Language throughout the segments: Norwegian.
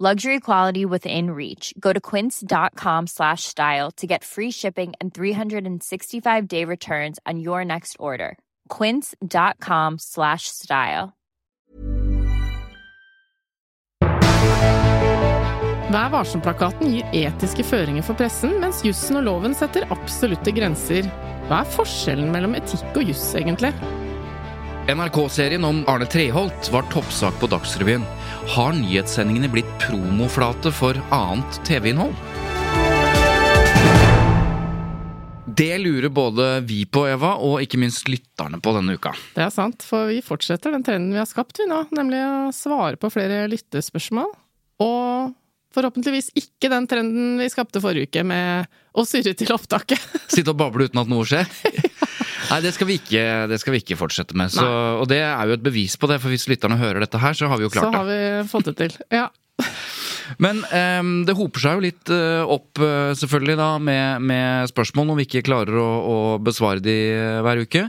Luxury quality within reach. Go to quince.com slash style to get free shipping and 365 day returns on your next order. Quince.com slash style. Vær varsom-plakaten gir etiske føringer for pressen, mens jussen og loven setter absolutte grenser. Hva er forskjellen mellom etikk og juss, egentlig? NRK-serien om Arne Treholt var toppsak på Dagsrevyen. Har nyhetssendingene blitt promoflate for annet TV-innhold? Det lurer både vi på, Eva, og ikke minst lytterne på denne uka. Det er sant, for vi fortsetter den trenden vi har skapt, vi nå, nemlig å svare på flere lyttespørsmål. Og forhåpentligvis ikke den trenden vi skapte forrige uke med å surre til opptaket. Sitte og bable uten at noe skjer? Nei, det skal vi ikke, det skal vi ikke fortsette med. Så, og det er jo et bevis på det, for hvis lytterne hører dette her, så har vi jo klart det. Så har vi fått det til. Ja. Men um, det hoper seg jo litt uh, opp, uh, selvfølgelig, da, med, med, spørsmål når vi ikke klarer å, å besvare de uh, hver uke.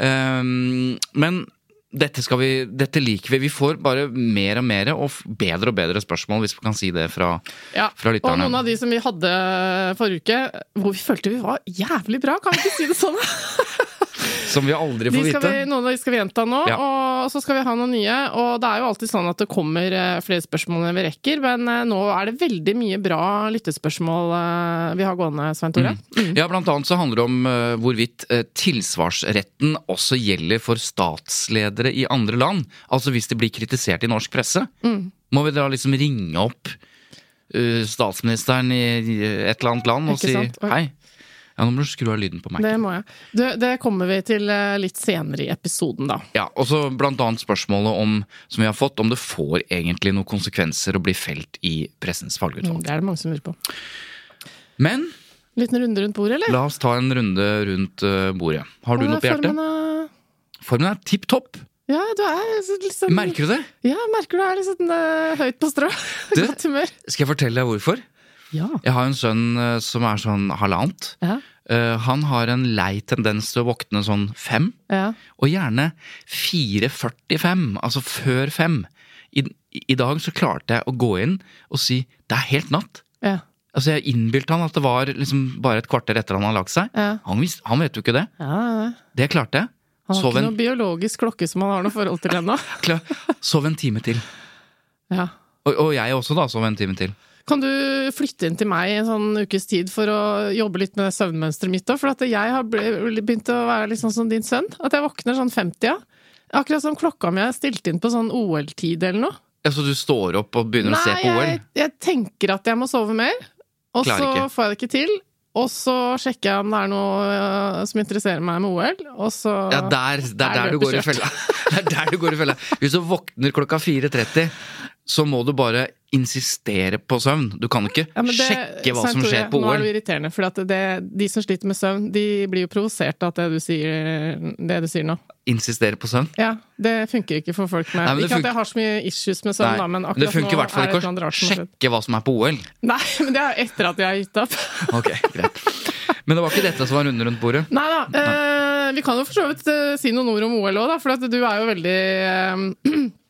Um, men dette, vi, dette, liker vi. Vi får bare mer og mer og bedre og bedre spørsmål, hvis vi kan si det fra, ja, fra lytterne. Og noen av de som vi hadde forrige uke, hvor vi følte vi var jævlig bra, kan vi ikke si det sånn? Som vi aldri får vite. Vi, noen av de skal vi gjenta nå, ja. og så skal vi ha noen nye. Og det er jo alltid sånn at det kommer eh, flere spørsmål enn vi rekker, men eh, nå er det veldig mye bra lyttespørsmål eh, vi har gående, Svein Tore. Mm. Mm. Ja, blant annet så handler det om hvorvidt tilsvarsretten også gjelder for statsledere i andre land. Altså hvis de blir kritisert i norsk presse. Mm. Må vi da liksom ringe opp statsministeren i et eller annet land og si hei? Ja, nå må du skru av lyden på Mac. Det må jeg. Det, det, kommer vi til eh, litt senere i episoden, da. Ja, og så blant annet spørsmålet om, som vi har fått, om det får egentlig noen konsekvenser å bli felt i pressens fagutvalg. Mm, det er det mange som lurer på. Men Liten runde rundt bordet, eller? La oss ta en runde rundt uh, bordet. Har du noe på hjertet? Formen er, formen er tipp topp. Ja, du er sånn Merker du det? Ja, merker du er sånn uh, høyt på strå. Godt humør. Skal jeg fortelle deg hvorfor? Ja. Jeg har en sønn uh, som er sånn halvannet. Ja. Uh, han har en lei tendens til å våkne sånn fem, ja. og gjerne 4.45, altså før fem. I, I, dag så klarte jeg å gå inn og si 'det er helt natt'. Ja. Altså Jeg innbilte han at det var liksom bare et kvarter etter han hadde lagt seg. Ja. Han, visst, han, vet jo ikke det. Ja, det klarte jeg. Han har Sov ikke en... noe biologisk klokke som han har noe forhold til ennå. Sov en time til. Ja. Og, og, jeg også, da. Sov en time til. Kan du flytte inn til meg en sånn ukes tid for å jobbe litt med søvnmønsteret mitt òg? For at jeg har begynt å være litt sånn som din sønn. At jeg våkner sånn 50, ja. Akkurat som klokka mi er stilt inn på sånn OL-tid eller noe. Ja, Så du står opp og begynner Nei, å se på OL? Nei, jeg, jeg, tenker at jeg må sove mer. Og så får jeg det ikke til. Og så sjekker jeg om det er noe uh, som interesserer meg med OL, og så Ja, der, der, der, der du går i fella. Det er der du går i fella. Hvis du våkner klokka 4.30, så må du bare insistere på søvn. Du kan ikke ja, det, sjekke hva som skjer på OL. Nå er det irriterende, for det, de som sliter med søvn, de blir jo provosert av det du sier, det du sier nå. Insistere på søvn? Ja, det funker ikke for folk med Nei, Ikke at jeg har så mye issues med søvn, Nei, da, men akkurat det funker i hvert fall ikke å sjekke hva som er på OL. Nei, men det er etter at jeg har gitt opp. ok, greit. Men det var ikke dette som var runden rundt bordet? Nei da. Eh, vi kan jo for så vidt eh, si noen ord om OL òg, for du er jo veldig Eh,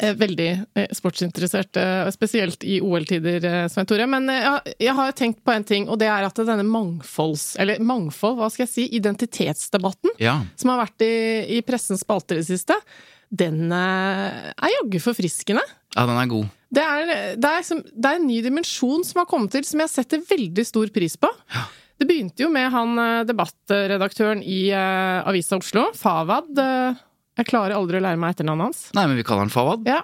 veldig eh, sportsinteressert, eh, spesielt i OL-tider, Svein Tore. Men jeg har tenkt på en ting, og det er at denne mangfolds... Eller mangfold, hva skal jeg si? Identitetsdebatten ja. som har vært i, i pressens spalter i det siste, den er jaggu forfriskende. Ja, den er god. Det er, det, er som, det er, en ny dimensjon som har kommet til, som jeg setter veldig stor pris på. Ja. Det begynte jo med han eh, debattredaktøren i eh, Avisa Oslo, Fawad. Jeg klarer aldri å lære meg etternavnet hans. Nei, men vi kaller han Fawad. Ja.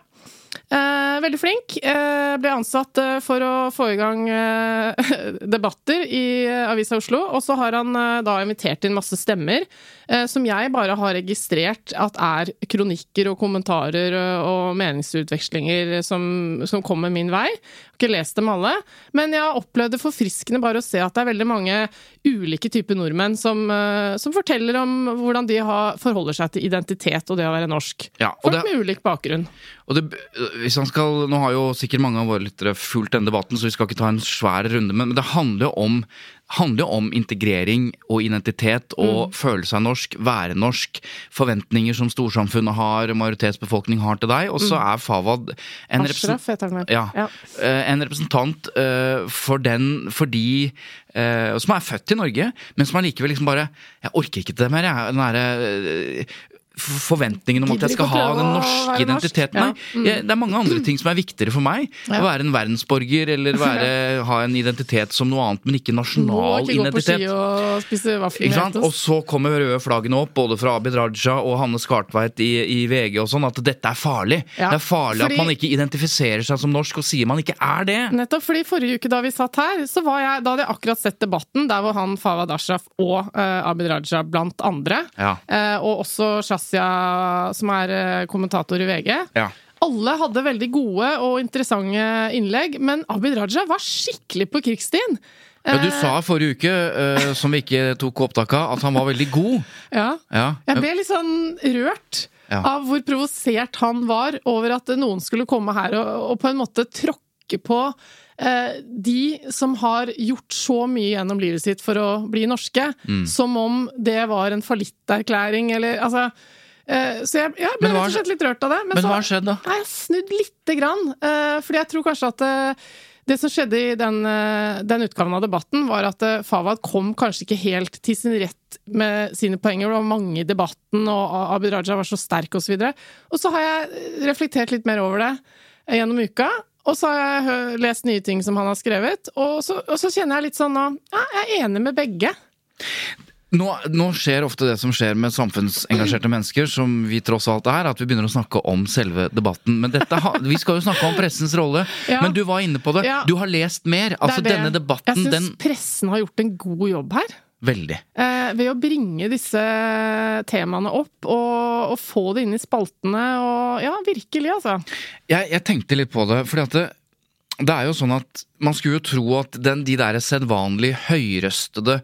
Eh, veldig flink. Eh, ble ansatt eh, for å få i gang eh, debatter i eh, Avisa Oslo. Og så har han da invitert inn masse stemmer, eh, som jeg bare har registrert at er kronikker og kommentarer og meningsutvekslinger som, som kommer min vei. Ikke lest dem alle, men jeg har opplevd det forfriskende bare å se at det er veldig mange ulike typer nordmenn som, eh, som forteller om hvordan de har, forholder seg til identitet og det å være norsk. Ja, og Folk det- med ulik bakgrunn. Og det, hvis han skal, Nå har jo sikkert mange av våre lyttere fulgt denne debatten, så vi skal ikke ta en svær runde, men men det handler jo om, handler jo om integrering og identitet og føle seg norsk, være norsk, forventninger som storsamfunnet har, majoritetsbefolkning har til deg, og så er Fawad en representant ja, Ja. eh, en representant eh, for den, for de eh, som er født i Norge, men som allikevel liksom bare Jeg orker ikke det mer, jeg. Den derre Forventningen om at jeg skal ha den norske identiteten. Nei, jeg, det er mange andre ting som er viktigere for meg. Å være en verdensborger eller være, ha en identitet som noe annet, men ikke nasjonal ikke identitet. og Ikke? Og så kommer røde flaggene opp, både fra Abid Raja og Hanne Skartveit i, i VG og sånn, at dette er farlig. Ja, det er farlig fordi- at man ikke identifiserer seg som norsk og sier man ikke er det. Nettopp, fordi Forrige uke da vi satt her, så var jeg, da hadde jeg akkurat sett debatten der hvor han Fawad Ashraf og uh, Abid Raja blant andre, Ja. uh, og også Shazia, som er eh, kommentator i VG. Ja. Alle hadde veldig gode og interessante innlegg, men Abid Raja var skikkelig på krigsstien. Ja, du sa forrige uke, uh, som vi ikke tok opptak av, at han var veldig god. Ja. Ja. Jeg ble litt sånn rørt Ja. av hvor provosert han var over at noen skulle komme her og, og på en måte tråkke på uh, de som har gjort så mye gjennom livet sitt for å bli norske, Mm. som om det var en fallitterklæring, eller altså eh, Så jeg, jeg ble rett og slett litt rørt av det. Men så hva har skjedd, da? Nei, jeg snudd lite grann. eh, fordi jeg tror kanskje at eh, det som skjedde i den, eh, den utgaven av debatten, var at eh, Fawad kom kanskje ikke helt til sin rett med sine poenger. Det var mange i debatten, og Abid Raja var så sterk osv. Og, så og så har jeg reflektert litt mer over det eh, gjennom uka. Og så har jeg lest nye ting som han har skrevet. Og så, og så kjenner jeg litt sånn nå ja, Jeg er enig med begge. Nå, nå skjer ofte det som skjer med samfunnsengasjerte mennesker, som vi tross alt er, at vi begynner å snakke om selve debatten. Men dette, vi skal jo snakke om pressens rolle. Ja. Men du var inne på det. Ja. Du har lest mer. Altså, Det det. denne debatten, Jeg den syns pressen har gjort en god jobb her. Veldig. Eh, ved å bringe disse temaene opp og, og få det inn i spaltene. Og ja, virkelig, altså. Jeg, jeg tenkte litt på det, fordi at det, det er jo sånn at man skulle jo tro at den, de der sedvanlig høyrøstede,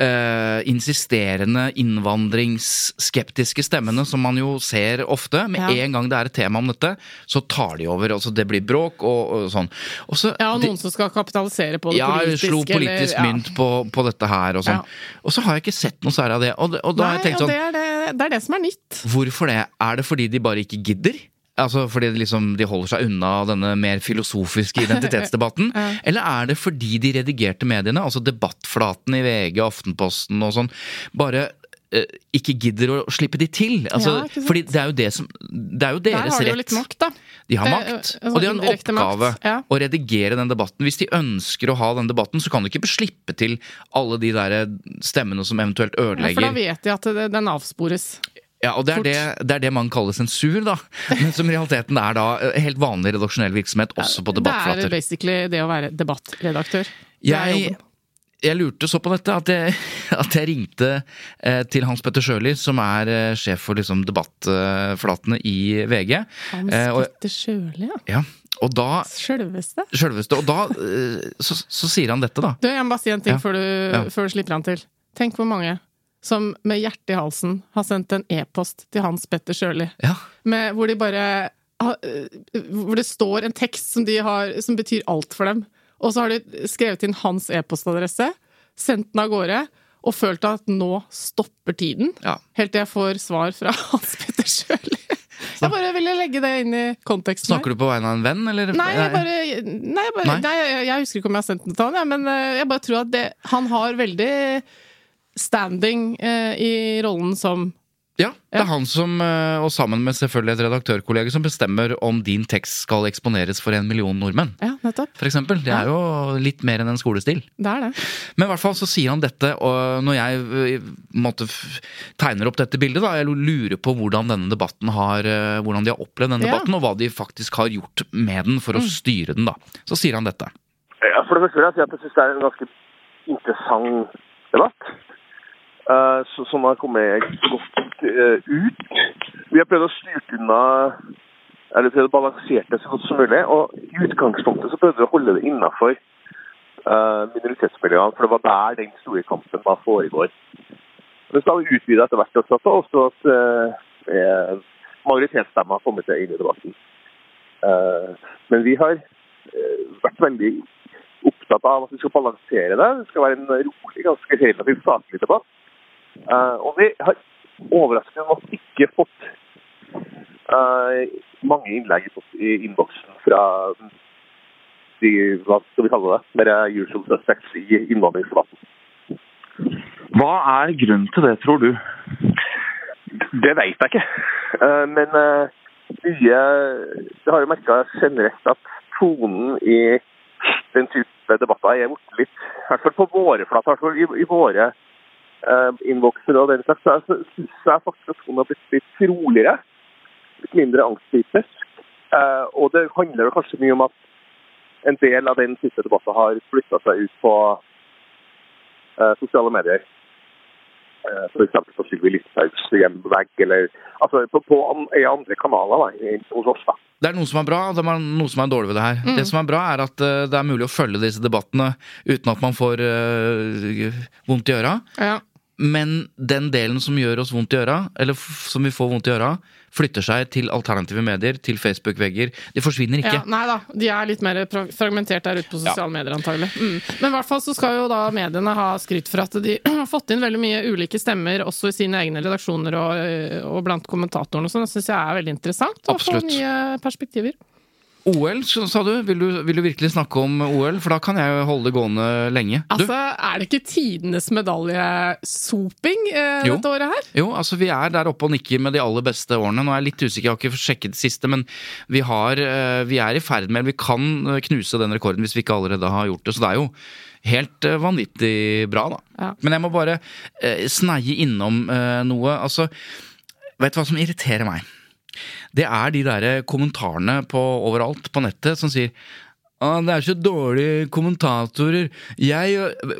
eh, insisterende innvandringsskeptiske stemmene som man jo ser ofte, med Ja. en gang det er et tema om dette, så tar de over. Altså det blir bråk og, og sånn. Også, Ja, og de- noen som skal kapitalisere på det ja, politiske. slo politisk eller, ja. mynt på, på dette her og sånn. Ja. Og så har jeg ikke sett noe særlig av det. Og, og da har Nei, jeg tenkt og sånn det er det, det er det som er nytt. Hvorfor det? Er det fordi de bare ikke gidder? Altså fordi de liksom, de holder seg unna denne mer filosofiske identitetsdebatten? Ja. Eller er det fordi de redigerte mediene, altså debattflaten i VG, Aftenposten og sånn, bare eh, ikke gidder å slippe de til? Altså, Ja, fordi det er jo det som Det er jo Der har de jo litt makt, da. De har Eh, makt, eh, og de har en oppgave ja. å redigere den debatten. Hvis de ønsker å ha den debatten, så kan du ikke slippe til alle de der stemmene som eventuelt Ja, for da vet de at den avspores. Ja, og det er det, det er det man kaller sensur, da. Men som i realiteten er da eh, helt vanlig redaksjonell virksomhet også på debattflater. Det er basically det å være debattredaktør. Jeg, jeg lurte så på dette at jeg, at jeg ringte eh, til Hans Petter Sjøli, som er eh, sjef for liksom, debattflatene i VG. Hans Eh, og, Petter Sjøli, ja. ja, og da Sjølveste. Sjølveste. Og da så, så sier han dette, da. Du, jeg må bare si en ting Ja. før, du, Ja. før du slipper han til. Tenk hvor mange som med hjertet i halsen har sendt en e-post til Hans Petter Sjøli, Ja. hvor de bare Hvor det står en tekst som, de har, som betyr alt for dem. Og så har de skrevet inn hans e-postadresse, sendt den av gårde, og følt at nå stopper tiden. Ja. Helt til jeg får svar fra Hans Petter Sjøli. Jeg bare ville legge det inn i konteksten her. Snakker du på vegne av en venn, eller? Nei, jeg bare, nei, jeg, bare Nei. nei. jeg, jeg husker ikke om jeg har sendt den til han, ja, men eh, jeg bare tror at det, han har veldig standing eh, i rollen som Ja, det er han som, eh, og sammen med selvfølgelig et redaktørkollega, som bestemmer om din tekst skal eksponeres for en million nordmenn. Ja, nettopp. For eksempel. Det er jo litt mer enn en skolestil. Det er det. Men i hvert fall så sier han dette, og når jeg eh, f- tegner opp dette bildet, da, jeg lurer på hvordan denne debatten har, eh, hvordan de har opplevd denne Ja. debatten, og hva de faktisk har gjort med den for å styre den, da. Så sier han dette. Ja, for det første vil jeg si at jeg syns det er en ganske interessant debatt. Eh, så- som har kommet godt eh, ut. Vi har prøvd å styre unna eller prøvd å balansere det så godt som mulig. Og i utgangspunktet så prøvde vi å holde det innafor minoritetsmiljøene, for det var der den store kampen da foregår. Men så har vi utvida etter hvert også, at eh, majoritetsstemmer har kommet inn i debatten. Eh, men vi har eh, vært veldig opptatt av at vi skal balansere det. Det skal være en rolig, ganske relativt saklig debatt. Eh, og vi har overraskende nok ikke fått eh, mange innlegg i, innboksen fra de, hva skal vi kalle det, mer usual suspects i innvandringsdebatten. Hva er grunnen til det, tror du? Det vet jeg ikke. Eh, Men mye Det har jo merka generelt at tonen i den type debatter er blitt litt I hvert fall på våre flater, i i, i våre uh, innbokser og den slags, så syns jeg faktisk at hun har blitt litt roligere. Litt mindre angsttypisk. Eh, og det handler kanskje mye om at en del av den siste debatten har flytta seg ut på eh, sosiale medier. F.eks. På Sylvi Listhaugs hjemvegg, eller altså på, på andre kanaler da, hos oss. da. Det er noe som er bra, og det er noe som er dårlig ved det her. Det som er bra, er at eh, det er mulig å følge disse debattene uten at man får eh, vondt i øra. Ja. Men den delen som gjør oss vondt i øra, eller som vi får vondt i øra, flytter seg til alternative medier, til Facebook-vegger. De forsvinner ikke. Ja, nei da, de er litt mer fragmentert der ute på sosiale medier antagelig. Mm. Men i hvert fall så skal jo da mediene ha skryt for at de har fått inn veldig mye ulike stemmer, også i sine egne redaksjoner og, og blant kommentatorene og sånn. Det syns jeg er veldig interessant. Å få Absolutt. nye perspektiver. OL, sa du. Vil, du. vil du virkelig snakke om OL? For da kan jeg jo holde det gående lenge. Du? Altså, er det ikke tidenes medaljesoping eh, Jo. dette året her? Jo, altså vi er der oppe og nikker med de aller beste årene. Nå er jeg litt usikker, jeg har ikke sjekket det siste, men vi, har, eh, vi er i ferd med Vi kan eh, knuse den rekorden hvis vi ikke allerede har gjort det. Så det er jo helt eh, vanvittig bra, da. Ja. Men jeg må bare eh, sneie innom eh, noe. Altså, vet du hva som irriterer meg? Det er de der kommentarene på overalt på nettet som sier «Å, det er så dårlige kommentatorer. Jeg,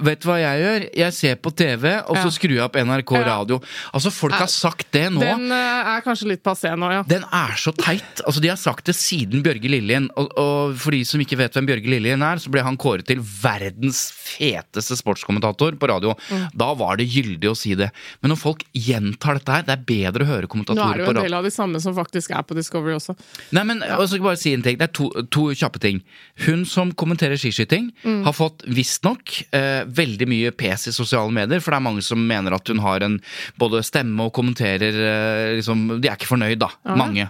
vet du hva jeg gjør? Jeg ser på TV, og så Ja. skrur jeg opp NRK Ja. radio. Altså, folk har sagt det nå. Den eh, er kanskje litt passé nå, ja. Den er så teit. Altså, de har sagt det siden Bjørge Lillien. Og, og for de som ikke vet hvem Bjørge Lillien er, så ble han kåret til verdens feteste sportskommentator på radio. Mm. Da var det gyldig å si det. Men når folk gjentar dette her, det er bedre å høre kommentatorer Nå er det jo en del av de samme som faktisk er på Discovery også. Nei, men jeg skal bare si en ting. Det er to, to kjappe ting. Hun som kommenterer skiskyting, Mm. har fått visstnok eh, veldig mye pes i sosiale medier, for det er mange som mener at hun har en både stemme og kommenterer eh, liksom, De er ikke fornøyd, da. Mange.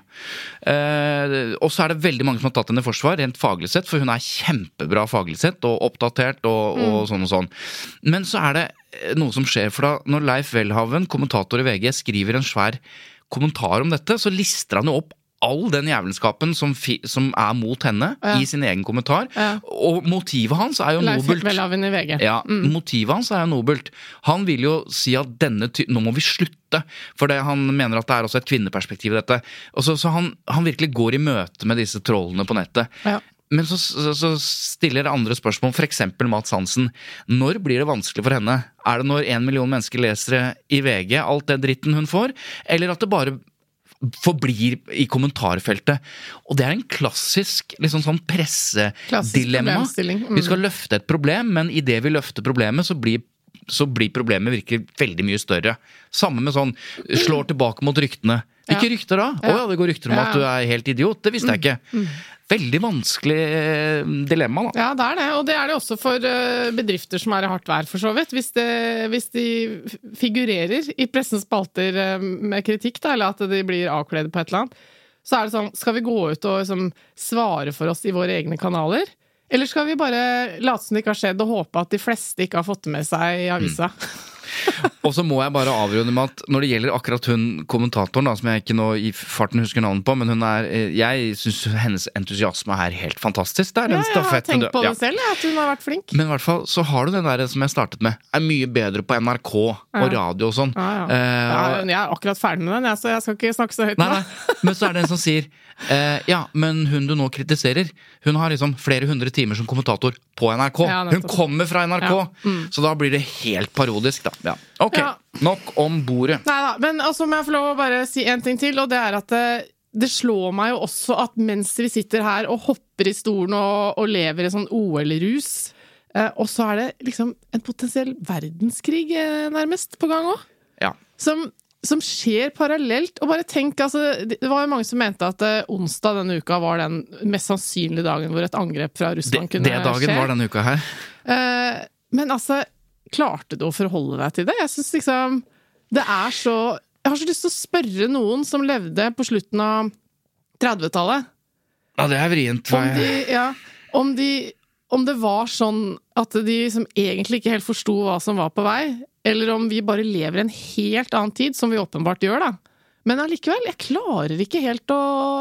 Eh, og så er det veldig mange som har tatt henne i forsvar, rent faglig sett, for hun er kjempebra faglig sett, og oppdatert og, og sånn og sånn. Men så er det eh, noe som skjer, for da når Leif Welhaven, kommentator i VG, skriver en svær kommentar om dette, så lister han jo opp all den jævelskapen som, som er mot henne, Ja. i sin egen kommentar. Ja. Og motivet hans er jo nobelt. Ja, Motivet hans er jo nobelt. Han vil jo si at denne ty nå må vi slutte, for det, han mener at det er også et kvinneperspektiv i dette. Så, så han, han virkelig går i møte med disse trollene på nettet. Ja. Men så, så, så stiller andre spørsmål, f.eks. Mats Hansen. Når blir det vanskelig for henne? Er det når en million mennesker leser det i VG, alt det dritten hun får, eller at det bare forblir i kommentarfeltet. Og det er en klassisk liksom sånn pressedilemma. Mm. Vi skal løfte et problem, men idet vi løfter problemet, så blir så blir problemet virkelig veldig mye større. Samme med sånn slår tilbake mot ryktene. Hvilke Ja. rykter da? Å ja, det går rykter om Ja, at du er helt idiot. Det visste jeg ikke. Veldig vanskelig eh, dilemma, da. Ja, det er det. Og det er det også for eh, bedrifter som er i hardt vær, for så vidt. Hvis, det, hvis de figurerer i pressens spalter eh, med kritikk, da, eller at de blir avkledd på et eller annet, så er det sånn Skal vi gå ut og liksom, svare for oss i våre egne kanaler? Eller skal vi bare late som det ikke har skjedd, og håpe at de fleste ikke har fått det med seg i avisa? Og så må jeg bare avrunde med at når det gjelder akkurat hun kommentatoren, da, som jeg ikke nå i farten husker navnet på, men hun er eh, Jeg syns hennes entusiasme er helt fantastisk. Det er Ja, ja, jeg har tenkt på det selv, ja, at hun har vært flink. Men i hvert fall så har du den der som jeg startet med, er mye bedre på NRK og radio og sånn. Ja, ja. Eh, Ja, jeg er akkurat ferdig med den, jeg, så jeg skal ikke snakke så høyt Nei, nå. nei, men så er det en som sier eh, Ja, men hun du nå kritiserer Hun har liksom flere hundre timer som kommentator på NRK. Ja, Hun kommer fra NRK. Ja, mm. Så da blir det helt parodisk da. Ja. Ok, nok om bordet. Nei da, men altså må jeg få lov å bare si en ting til, og det er at det, det slår meg jo også at mens vi sitter her og hopper i stolen og, og lever i sånn OL-rus, eh, og så er det liksom en potensiell verdenskrig eh, nærmest på gang òg. Ja, Som, som skjer parallelt. Og bare tenk, altså Det var jo mange som mente at eh, onsdag denne uka var den mest sannsynlige dagen hvor et angrep fra det, Russland det kunne dagen skje. var denne uka her Eh, men altså, klarte du å forholde deg til det? Jeg syns liksom Det er så Jeg har så lyst til å spørre noen som levde på slutten av 30-tallet, Ja, det er vrient om de Ja, om de om det var sånn at de som egentlig ikke helt forsto hva som var på vei, eller om vi bare lever i en helt annen tid, som vi åpenbart gjør, da. Men allikevel, jeg klarer ikke helt å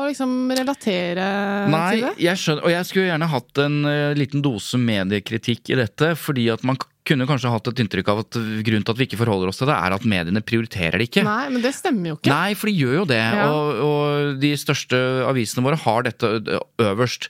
liksom relatere Nei, til det. jeg skjønner, og jeg skulle gjerne hatt en uh, liten dose mediekritikk i dette, fordi at man kunne kanskje hatt et inntrykk av at grunnen til at vi ikke forholder oss til det, er at mediene prioriterer det ikke. Nei, men det stemmer jo ikke. Nei, for de gjør jo det. Ja. Og, og de største avisene våre har dette øverst.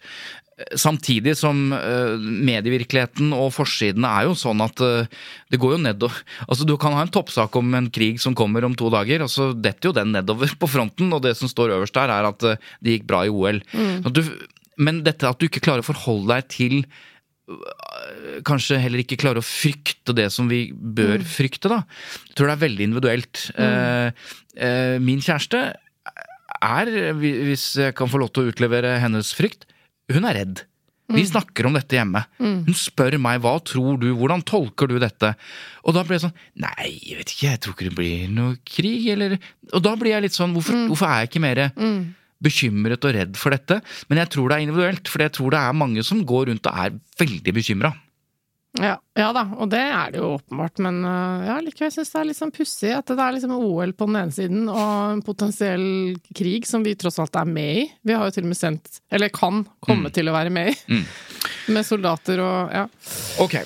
Samtidig som eh, medievirkeligheten og forsidene er jo sånn at eh, det går jo nedover. Altså Du kan ha en toppsak om en krig som kommer om to dager, og så detter jo den nedover på fronten, og det som står øverst der, er at eh, det gikk bra i OL. Mm. Du, men dette at du ikke klarer å forholde deg til Kanskje heller ikke klarer å frykte det som vi bør Mm. frykte, da. Jeg tror det er veldig individuelt. Mm. eh, min kjæreste er, hvis jeg kan få lov til å utlevere hennes frykt, hun er redd. Mm. Vi snakker om dette hjemme. Hun spør meg hva tror du, hvordan tolker du dette? Og da blir jeg sånn nei, jeg vet ikke, jeg tror ikke det blir noe krig, eller Og da blir jeg litt sånn hvorfor, Mm. hvorfor er jeg ikke mer bekymret og redd for dette? Men jeg tror det er individuelt, for jeg tror det er mange som går rundt og er veldig bekymra. Ja, ja da, og det er det jo åpenbart, men øh, ja, likevel syns jeg det er litt sånn pussig at det er liksom OL på den ene siden og en potensiell krig som vi tross alt er med i. Vi har jo til og med sendt, eller kan komme til å være med i, Mm. med soldater og ja. Ok,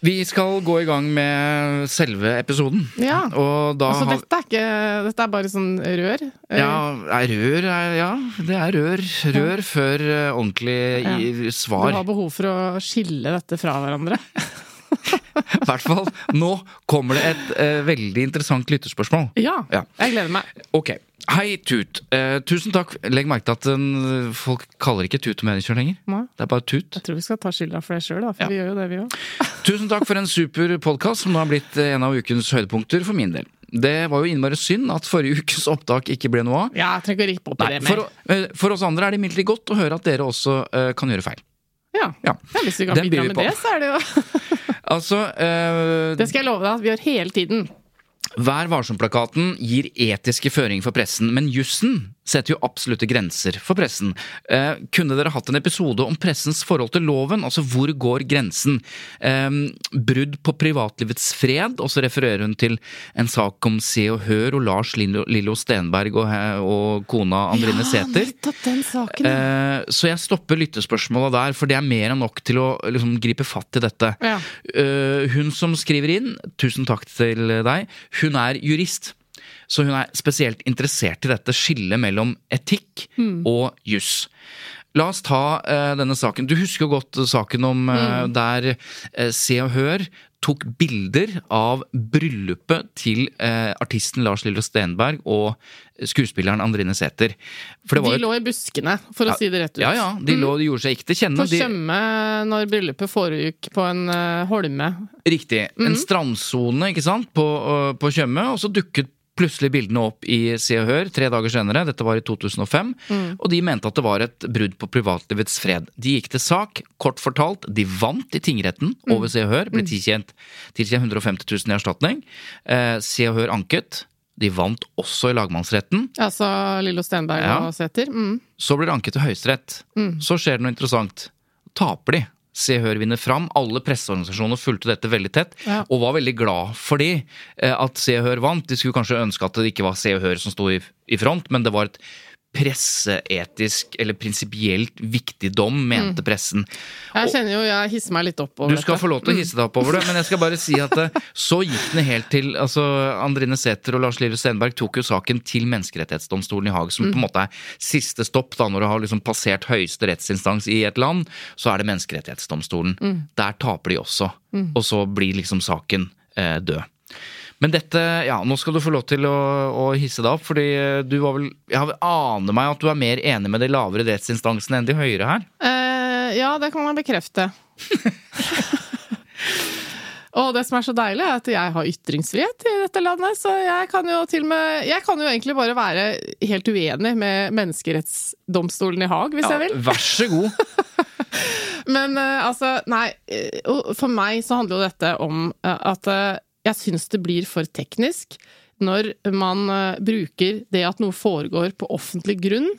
vi skal gå i gang med selve episoden. Ja, Og da altså har dette er ikke Dette er bare sånn rør. Eh, Ja, er rør er, Ja, det er rør. Rør før ordentlig ordentlig svar. Du har behov for å skille dette fra hverandre. I hvert fall. Nå kommer det et eh, veldig interessant lytterspørsmål. Ja, Ja. jeg gleder meg. Ok. Hei, Tut. Eh, tusen takk. Legg merke til at eh, folk kaller ikke Tut og lenger. Nei. Det er bare Tut. Jeg tror vi skal ta skylda for det sjøl, for Ja. vi gjør jo det, vi òg. Tusen takk for en super podkast som nå har blitt eh, en av ukens høydepunkter for min del. Det var jo innmari synd at forrige ukes opptak ikke ble noe av. Ja, jeg trenger ikke å rippe opp i Nei, det for, mer. å- eh, for oss andre er det imidlertid godt å høre at dere også eh, kan gjøre feil. Ja. Ja. hvis vi kan Den bidra med det, så er det jo Altså, uh, Det skal jeg love deg at vi gjør hele tiden. Vær varsom-plakaten gir etiske føringer for pressen, men jussen setter jo absolutte grenser for pressen. Eh, kunne dere hatt en episode om pressens forhold til loven? Altså, hvor går grensen? Eh, brudd på privatlivets fred, og så refererer hun til en sak om Se og Hør og Lars Lillo, Stenberg og, og kona Andrine Sæther. ja. Eh, så jeg stopper lyttespørsmålet der, for det er mer enn nok til å liksom, gripe fatt i dette. Ja. Eh, hun som skriver inn, tusen takk til deg, hun er jurist. Så hun er spesielt interessert i dette skillet mellom etikk og juss. La oss ta uh, denne saken. Du husker jo godt saken om eh, der uh, Se og Hør tok bilder av bryllupet til artisten Lars Lillo Stenberg og skuespilleren Andrine Sæther. De lå i buskene, for å si det rett ut. ja, ja, de, lå, de gjorde seg ikke til kjenne. På De, Tjøme når bryllupet foregikk på en holme. riktig. En strandsone, ikke sant, på, på Tjøme, og så dukket plutselig bildene opp i Se og Hør tre dager senere. Dette var i 2005. Og de mente at det var et brudd på privatlivets fred. De gikk til sak. Kort fortalt, de vant i tingretten over Se og Hør. Ble tilkjent, tilkjent 150 000 i erstatning. Eh, Se og Hør anket. De vant også i lagmannsretten. Altså Lillo Stenberg Ja. og Sæther. Mm. Så blir det anket til Høyesterett. Så skjer det noe interessant. Taper de. Se Hør vinner fram. Alle presseorganisasjoner fulgte dette veldig tett, Ja. og var veldig glad for det, eh, at Se Hør vant. De skulle kanskje ønske at det ikke var Se og Hør som sto i, i front, men det var et presseetisk eller prinsipielt viktig dom, mente pressen. Jeg kjenner jo jeg hisser meg litt opp over Du skal dette. få lov til å hisse deg opp over det, men jeg skal bare si at eh, så gikk den helt til altså Andrine Sæther og Lars Lillo Stenberg tok jo saken til Menneskerettighetsdomstolen i Haag, som på en måte er siste stopp da når du har liksom passert høyeste rettsinstans i et land, så er det Menneskerettighetsdomstolen. Der taper de også, og så blir liksom saken eh, død. Men dette, ja, nå skal du få lov til å, å hisse deg opp, fordi eh, du var vel Jeg aner meg at du er mer enig med de lavere rettsinstansene enn de høyere her? Eh, ja, det kan jeg bekrefte. Og det som er så deilig, er at jeg har ytringsfrihet i dette landet, så jeg kan jo til og med Jeg kan jo egentlig bare være helt uenig med Menneskerettsdomstolen i Haag, hvis jeg vil. Vær så god. Men eh, altså, nei. eh, For meg så handler jo dette om at jeg syns det blir for teknisk når man eh, bruker det at noe foregår på offentlig grunn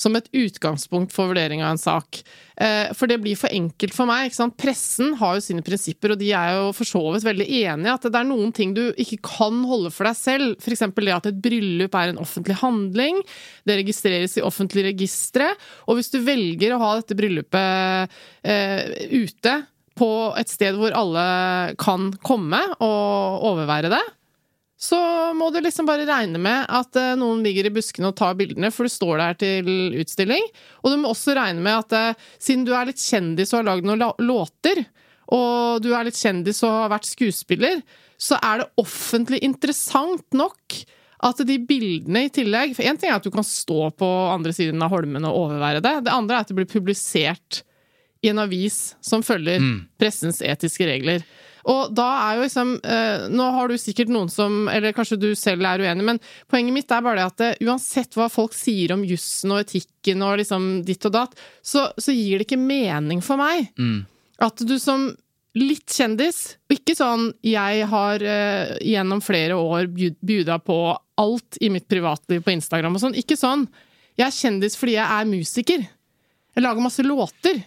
som et utgangspunkt for vurdering av en sak. Eh, For det blir for enkelt for meg. Pressen har jo sine prinsipper, og de er jo for så vidt veldig enige at det er noen ting du ikke kan holde for deg selv. F.eks. det at et bryllup er en offentlig handling. Det registreres i offentlige registre. Og hvis du velger å ha dette bryllupet eh, ute på et sted hvor alle kan komme og overvære det, så må du liksom bare regne med at eh, noen ligger i buskene og tar bildene, for du står der til utstilling. Og du må også regne med at eh, siden du er litt kjendis og har lagd noen låter, og du er litt kjendis og har vært skuespiller, så er det offentlig interessant nok at de bildene i tillegg For én ting er at du kan stå på andre siden av holmen og overvære det. Det andre er at det blir publisert i en avis som følger pressens etiske regler. Og da er jo liksom eh, Nå har du sikkert noen som Eller kanskje du selv er uenig, men poenget mitt er bare det at det, uansett hva folk sier om jussen og etikken og liksom ditt og datt, så, så gir det ikke mening for meg at du som litt kjendis, og ikke sånn jeg har eh, gjennom flere år bjud- bjuda på alt i mitt privatliv på Instagram og sånn, ikke sånn. Jeg er kjendis fordi jeg er musiker. Jeg lager masse låter.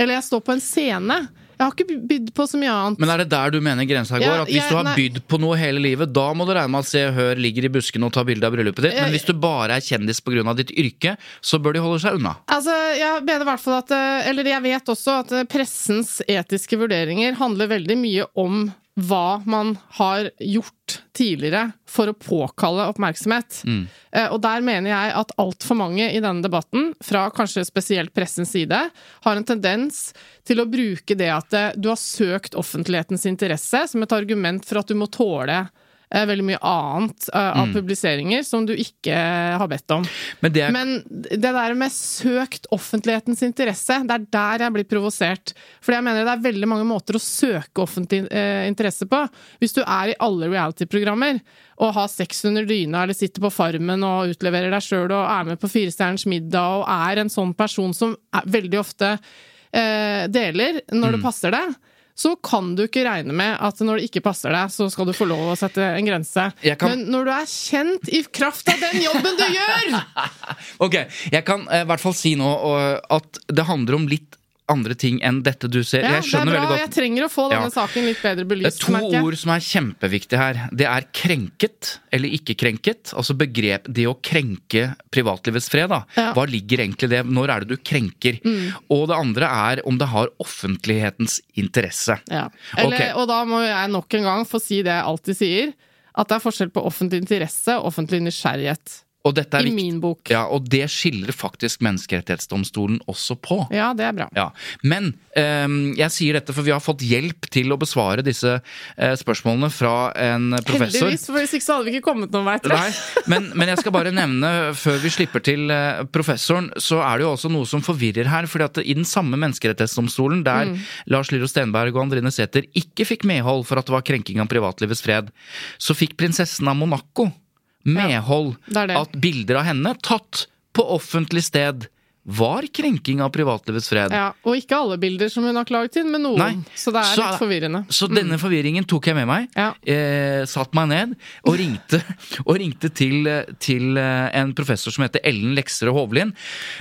Eller jeg står på en scene. Jeg har ikke bydd på så mye annet. Men er det der du mener grensa går? Ja, at hvis jeg- du har nei. bydd på noe hele livet, da må du regne med at Se og Hør ligger i buskene og tar bilde av bryllupet ditt. Men hvis du bare er kjendis pga. ditt yrke, så bør de holde seg unna. Altså, jeg mener i hvert fall at eh, Eller jeg vet også at eh, pressens etiske vurderinger handler veldig mye om hva man har gjort tidligere for å påkalle oppmerksomhet. Mm. Og der mener jeg at altfor mange i denne debatten, fra kanskje spesielt pressens side, har en tendens til å bruke det at eh, du har søkt offentlighetens interesse som et argument for at du må tåle eh, veldig mye annet eh, av publiseringer som du ikke har bedt om. Men det er Men det der med søkt offentlighetens interesse, det er der jeg blir provosert. For jeg mener det er veldig mange måter å søke offentlig eh, interesse på. Hvis du er i alle reality-programmer og har sex under dyna eller sitter på Farmen og utleverer deg sjøl og er med på Firestjerners middag og er en sånn person som veldig ofte eh, deler når Mm. det passer deg. Så kan du ikke regne med at når det ikke passer deg, så skal du få lov å sette en grense. Kan- Men når du er kjent i kraft av den jobben du gjør! Ok, jeg kan eh, i hvert fall si nå at det handler om litt andre ting enn dette du ser. Ja, jeg skjønner det er veldig Jeg trenger å få denne Ja. saken litt bedre Det belyst. er to ord som er kjempeviktige her. Det er krenket eller ikke krenket. Altså begrep det å krenke privatlivets fred. da. Ja. Mm. Hva ligger egentlig i det? Når er det du krenker? Og det andre er om det har offentlighetens interesse. Ja. Eller, okay. Og da må jeg nok en gang få si det jeg alltid sier, at det er forskjell på offentlig interesse og offentlig nysgjerrighet. Og dette er I viktig. min bok. Ja, og det skiller faktisk Menneskerettighetsdomstolen også på. Ja, det er bra. Ja, Men um, jeg sier dette for vi har fått hjelp til å besvare disse uh, spørsmålene fra en professor. Heldigvis, for hvis ikke så hadde vi ikke kommet noen vei. til. Nei, men, men jeg skal bare nevne, før vi slipper til uh, professoren, så er det jo også noe som forvirrer her. fordi at i den samme menneskerettighetsdomstolen, der Mm. Lars Lillo Stenberg og Andrine Sæther ikke fikk medhold for at det var krenking av privatlivets fred, så fikk prinsessen av Monaco medhold det er det. at bilder av henne tatt på offentlig sted var krenking av privatlivets fred. Ja, og ikke alle bilder som hun har klaget inn, men noen. Nei. Så det er Så- litt forvirrende. Så denne forvirringen tok jeg med meg. Ja. Eh, satt meg ned og ringte, og ringte til, til eh, en professor som heter Ellen Lekserød Hovlin.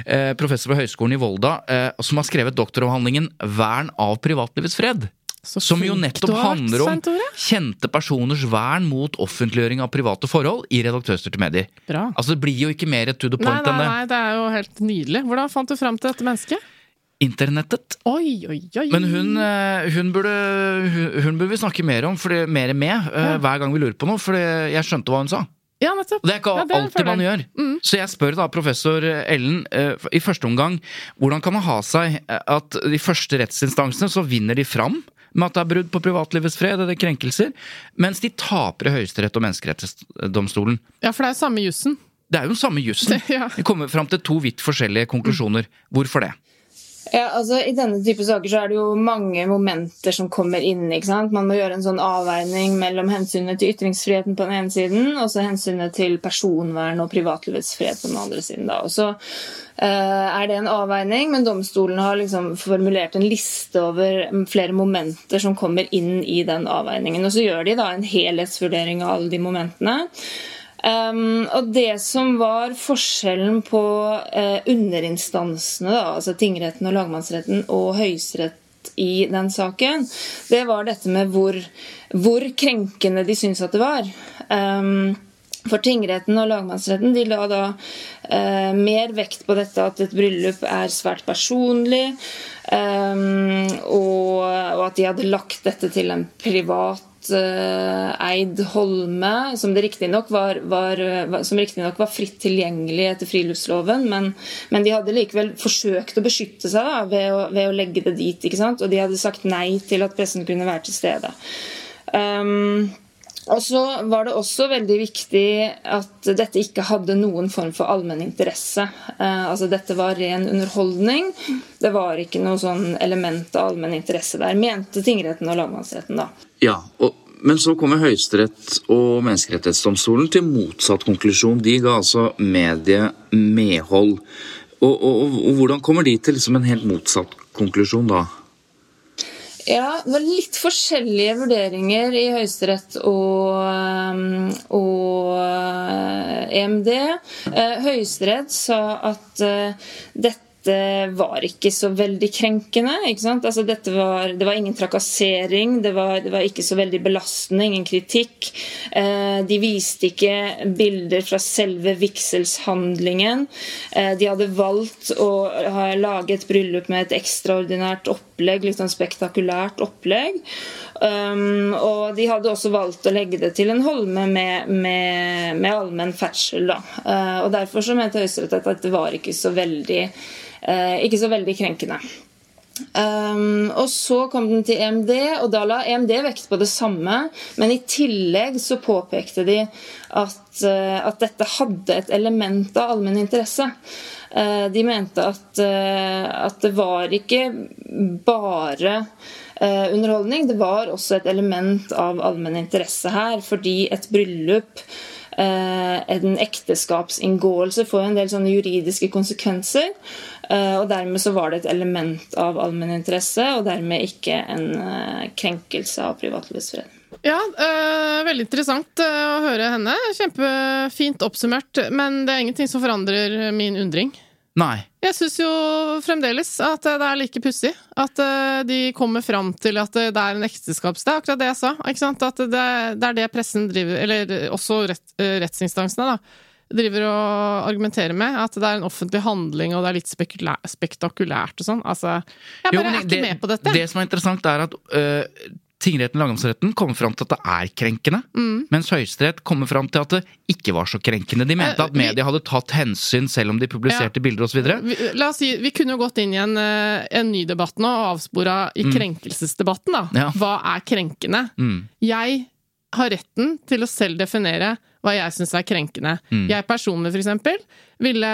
Eh, professor ved Høgskolen i Volda, eh, som har skrevet doktoravhandlingen 'Vern av privatlivets fred'. Så Som jo nettopp handler om kjente personers vern mot offentliggjøring av private forhold i redaktørstyrte medier. Bra. Altså Det blir jo ikke mer to the point nei, enn det. nei, det er jo helt nydelig. Hvordan fant du fram til dette mennesket? Internettet. Oi, oi, oi. Men hun, eh, hun, burde, hun, burde vi snakke mer om, fordi, mer med, ja. hver gang vi lurer på noe. For jeg skjønte hva hun sa. Ja, nettopp. Det er ikke Ja, det er alltid man gjør. gjør. Så jeg spør da professor Ellen eh, i første omgang hvordan kan det ha seg eh, at de første rettsinstansene så vinner de fram med at det er brudd på privatlivets fred eller krenkelser, mens de taper i Høyesterett og Menneskerettighetsdomstolen. Ja, for det er samme jussen. Det er jo den samme jussen. Ja. De kommer fram til to vidt forskjellige konklusjoner. Hvorfor det? Ja, altså I denne type saker så er det jo mange momenter som kommer inn. ikke sant? Man må gjøre en sånn avveining mellom hensynet til ytringsfriheten på den ene siden og så hensynet til personvern og privatlivets frihet på den andre siden. da. Og så eh, er det en avveining, men domstolen har liksom formulert en liste over flere momenter som kommer inn i den avveiningen. Og så gjør de da en helhetsvurdering av alle de momentene. Um, og det som var forskjellen på uh, underinstansene, da, altså tingretten og lagmannsretten og Høyesterett i den saken, det var dette med hvor, hvor krenkende de syntes at det var. Um, for tingretten og lagmannsretten de la da eh, mer vekt på dette at et bryllup er svært personlig, um, og, og at de hadde lagt dette til en privat eh, eid holme, som det riktignok var, var, var, som riktignok var fritt tilgjengelig etter friluftsloven, men, men de hadde likevel forsøkt å beskytte seg da, ved, å, ved å legge det dit. ikke sant? Og de hadde sagt nei til at pressen kunne være til stede. Um, og så var det også veldig viktig at dette ikke hadde noen form for allmenn interesse. Eh, altså Dette var ren underholdning. Det var ikke noe sånn element av allmenn interesse der, mente tingretten og lagmannsretten. da. Ja, og, Men så kommer Høyesterett og Menneskerettighetsdomstolen til motsatt konklusjon. De ga altså mediet medhold. Og, og, og, hvordan kommer de til liksom en helt motsatt konklusjon da? Ja, det var litt forskjellige vurderinger i Høyesterett og, um, og eh, EMD. Eh, Høyesterett sa at eh, dette var ikke så veldig krenkende. Altså dette var, det var ingen trakassering, det var, det var ikke så veldig belastende, ingen kritikk. Eh, de viste ikke bilder fra selve vigselshandlingen. Eh, de hadde valgt å ha, lage et bryllup med et ekstraordinært opplegg, litt sånn spektakulært opplegg. Um, og de hadde også valgt å legge det til en holme med, med, med allmenn ferdsel. Da. Uh, og derfor så mente Høyesterett at det var ikke så veldig ikke så veldig krenkende. Um, og Så kom den til EMD, og da la EMD vekt på det samme. Men i tillegg så påpekte de at, uh, at dette hadde et element av allmenn interesse. Uh, de mente at, uh, at det var ikke bare underholdning, det var også et element av allmenn interesse her. Fordi et bryllup en ekteskapsinngåelse får en del sånne juridiske konsekvenser. Og dermed så var det et element av allmenninteresse, og dermed ikke en krenkelse av privatlivets fred. Ja, øh, veldig interessant å høre henne. Kjempefint oppsummert. Men det er ingenting som forandrer min undring. Nei. Jeg syns jo fremdeles at det er like pussig. At de kommer fram til at det er en ekteskaps... Det er akkurat det jeg sa. Ikke sant? At det, det er det pressen driver Eller også rett, rettsinstansene, da driver og argumenterer med. At det er en offentlig handling, og det er litt spektakulært og sånn. Altså, jeg bare Jo, er ikke det, med på dette. Det som er interessant, er at øh, tingretten lagmannsretten kommer fram til at det er krenkende, Mm. mens Høyesterett kommer fram til at det ikke var så krenkende. De mente Eh, at media hadde tatt hensyn selv om de publiserte bilder osv. La oss si, vi kunne jo gått inn i en, eh, en ny debatt nå og avspora i krenkelsesdebatten. da. Ja. Hva er krenkende? Mm. Jeg har retten til å selv definere hva jeg syns er krenkende. Jeg personlig, for eksempel, ville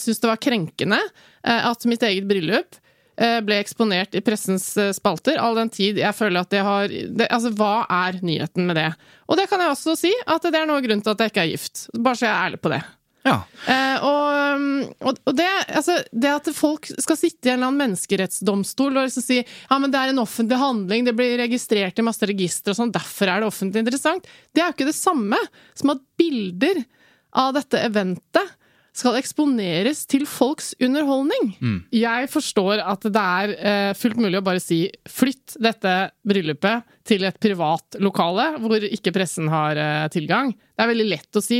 synes det var krenkende eh, at mitt eget bryllup eh, ble eksponert i pressens eh, spalter, all den tid jeg føler at det har det, Altså, hva er nyheten med det? Og det kan jeg også si, at det er noe grunn til at jeg ikke er gift. Bare så jeg er ærlig på det. Ja. Eh, og, og, det, altså, det at folk skal sitte i en eller annen menneskerettsdomstol og liksom si ja, men det er en offentlig handling, det blir registrert i masse registre og sånn, derfor er det offentlig interessant, det er jo ikke det samme som at bilder av dette eventet skal eksponeres til folks underholdning. Jeg forstår at det er eh, fullt mulig å bare si flytt dette bryllupet til et privat lokale hvor ikke pressen har eh, tilgang. Det er veldig lett å si.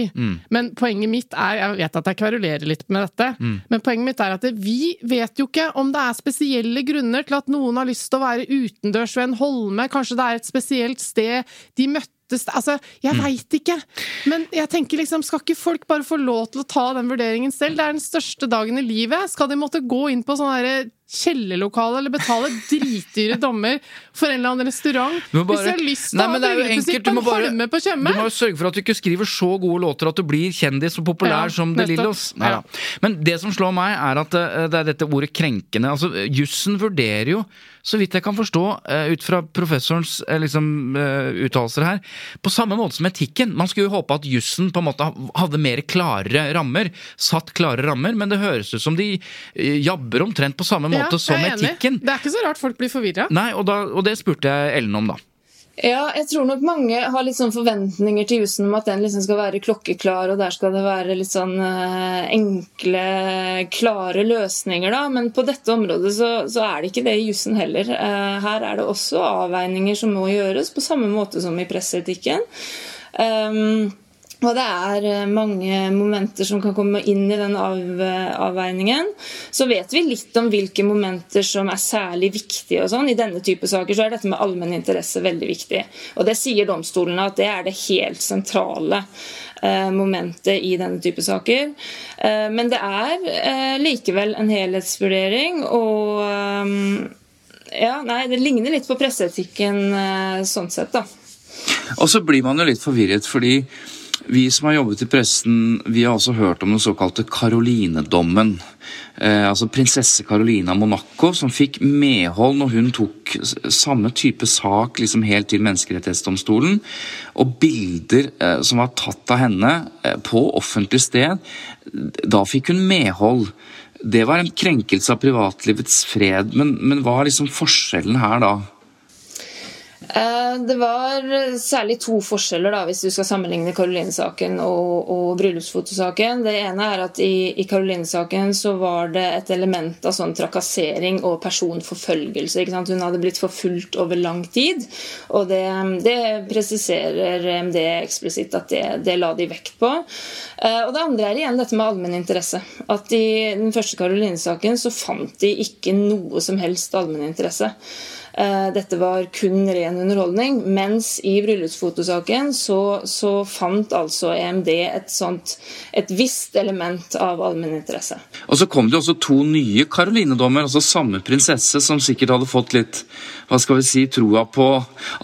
Men poenget mitt er Jeg vet at jeg kverulerer litt med dette, men poenget mitt er at vi vet jo ikke om det er spesielle grunner til at noen har lyst til å være utendørs ved en holme. Kanskje det er et spesielt sted de møttes Altså, jeg Mm. veit ikke. Men jeg tenker liksom, skal ikke folk bare få lov til å ta den vurderingen selv? Det er den største dagen i livet. Skal de måtte gå inn på sånn herre kjellerlokale eller betale dritdyre dommer for en eller annen restaurant? Bare- Hvis de har lyst til Nei, å men ha sitt på holme på Du må jo sørge for at du ikke skriver så gode låter at du blir kjendis og populær Ja, som De. Lillos. Ja. Men det som slår meg, er at eh, det er dette ordet krenkende. Altså, Jussen vurderer jo, så vidt jeg kan forstå, eh, ut fra professorens eh, liksom, eh, uttalelser her, på samme måte som etikken. Man skulle jo håpe at jussen på en måte hadde mer klarere rammer, satt klare rammer, men det høres ut som de jabber omtrent på samme måte som er enig. etikken. Det er ikke så rart folk blir forvirra. Nei, og, da, og det spurte jeg Ellen om, da. Ja, jeg tror nok mange har litt sånn forventninger til jussen om at den liksom skal være klokkeklar, og der skal det være litt sånn eh, enkle, klare løsninger, da. Men på dette området så, så er det ikke det i jussen heller. Eh, her er det også avveininger som må gjøres, på samme måte som i presseetikken. Um, og det er eh, mange momenter som kan komme inn i den av, avveiningen. Så vet vi litt om hvilke momenter som er særlig viktige. og sånn. I denne type saker så er dette med allmenn interesse veldig viktig. Og det sier domstolene at det er det helt sentrale eh, momentet i denne type saker. Eh, men det er eh, likevel en helhetsvurdering, og eh, ja, nei, det ligner litt på presseetikken eh, sånn sett, da. Og så blir man jo litt forvirret, fordi vi som har jobbet i pressen, vi har også hørt om den såkalte Karoline-dommen. Eh, altså prinsesse Carolina Monaco, som fikk medhold når hun tok samme type sak liksom helt til Menneskerettighetsdomstolen. Og bilder eh, som var tatt av henne eh, på offentlig sted, da fikk hun medhold. Det var en krenkelse av privatlivets fred, men, men hva er liksom forskjellen her da? Eh, Det var særlig to forskjeller da, hvis du skal sammenligne Karoline-saken og, og bryllupsfotosaken. Det ene er at i, i Karoline-saken så var det et element av sånn trakassering og personforfølgelse. Ikke sant? Hun hadde blitt forfulgt over lang tid, og det, det presiserer MD eksplisitt at det, det la de vekt på. Eh, Og det andre er igjen dette med allmenn interesse. At i den første Karoline-saken så fant de ikke noe som helst allmenn interesse. Eh, Dette var kun ren underholdning, mens i bryllupsfotosaken så, så fant altså EMD et sånt et visst element av allmenninteresse. Og så kom det også to nye Caroline-dommer, altså samme prinsesse, som sikkert hadde fått litt hva skal vi si, troa på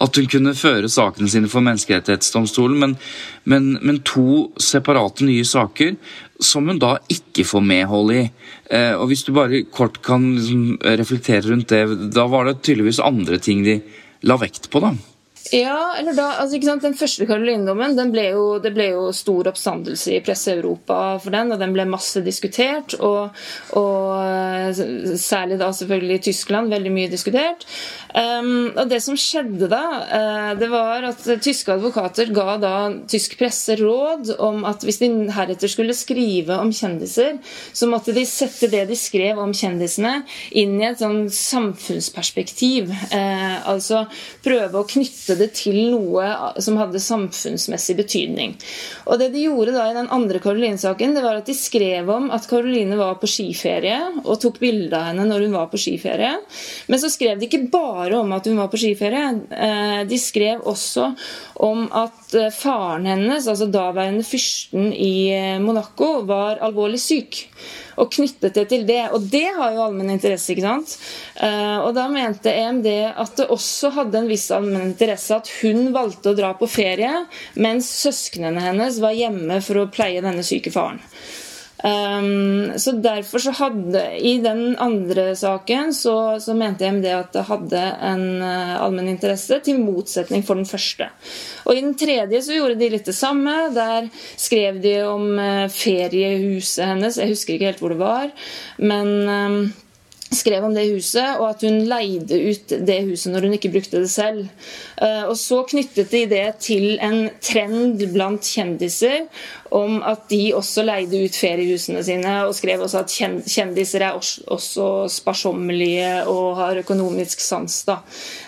at hun kunne føre sakene sine for Menneskerettighetsdomstolen, men, men, men to separate nye saker som hun da ikke får medhold i. Eh, og Hvis du bare kort kan liksom, reflektere rundt det, da var det tydeligvis andre ting de la vekt på, da. Ja, eller da, altså ikke sant, Den første Karoline-dommen det ble jo stor oppstandelse i presse-Europa for den, og den ble masse diskutert. Og, og eh, særlig da selvfølgelig i Tyskland veldig mye diskutert. Um, og Det som skjedde da, uh, det var at tyske advokater ga da tysk presse råd om at hvis de heretter skulle skrive om kjendiser, så måtte de sette det de skrev om kjendisene, inn i et sånn samfunnsperspektiv. Uh, altså prøve å knytte det til noe som hadde samfunnsmessig betydning. Og det de gjorde da i den andre Caroline-saken, det var at de skrev om at Caroline var på skiferie, og tok bilde av henne når hun var på skiferie. Men så skrev de ikke bare om at hun var på skiferie. Eh, De skrev også om at eh, faren hennes, altså daværende fyrsten i eh, Monaco, var alvorlig syk. Og knyttet det til det. Og det har jo allmenn interesse, ikke sant? Eh, Og da mente EMD at det også hadde en viss allmenn interesse at hun valgte å dra på ferie, mens søsknene hennes var hjemme for å pleie denne syke faren. Um, så derfor så hadde I den andre saken så, så mente EMD at det hadde en uh, allmenn interesse, til motsetning for den første. Og I den tredje så gjorde de litt det samme. Der skrev de om uh, feriehuset hennes. Jeg husker ikke helt hvor det var. men... Um, skrev om det huset, og at hun leide ut det huset når hun ikke brukte det selv. Eh, og Så knyttet de det til en trend blant kjendiser om at de også leide ut feriehusene sine, og skrev også at kjendiser er også sparsommelige og har økonomisk sans. Da.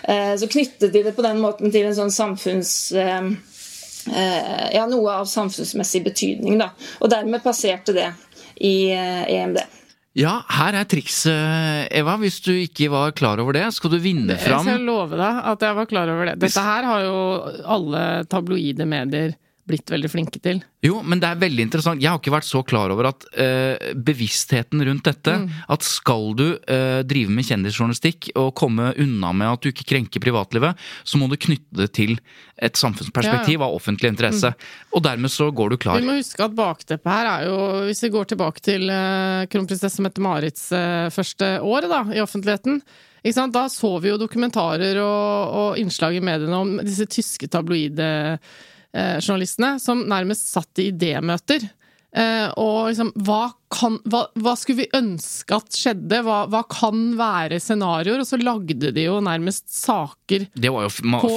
Eh, så knyttet de det på den måten til en sånn samfunns eh, ja, noe av samfunnsmessig betydning. Da. Og dermed passerte det i EMD. Ja, her er trikset, Eva. Hvis du ikke var klar over det, skal du vinne fram Jeg skal love deg at jeg var klar over det. Dette her har jo alle tabloide medier blitt veldig flinke til. Jo, men det er veldig interessant. Jeg har ikke vært så klar over at uh, bevisstheten rundt dette mm. At skal du uh, drive med kjendisjournalistikk og komme unna med at du ikke krenker privatlivet, så må du knytte det til et samfunnsperspektiv ja. av offentlig interesse. Mm. Og dermed så går du klar. Vi må huske at bakteppet her er jo Hvis vi går tilbake til uh, kronprinsesse Mette-Marits første år da, i offentligheten. Da så vi jo dokumentarer og, og innslag i mediene om disse tyske tabloide journalistene som nærmest satt i idémøter. Eh, og liksom, hva, kan, hva, hva, skulle vi ønske at skjedde? Hva, hva, kan være scenarioer? Og så lagde de jo nærmest saker Det var jo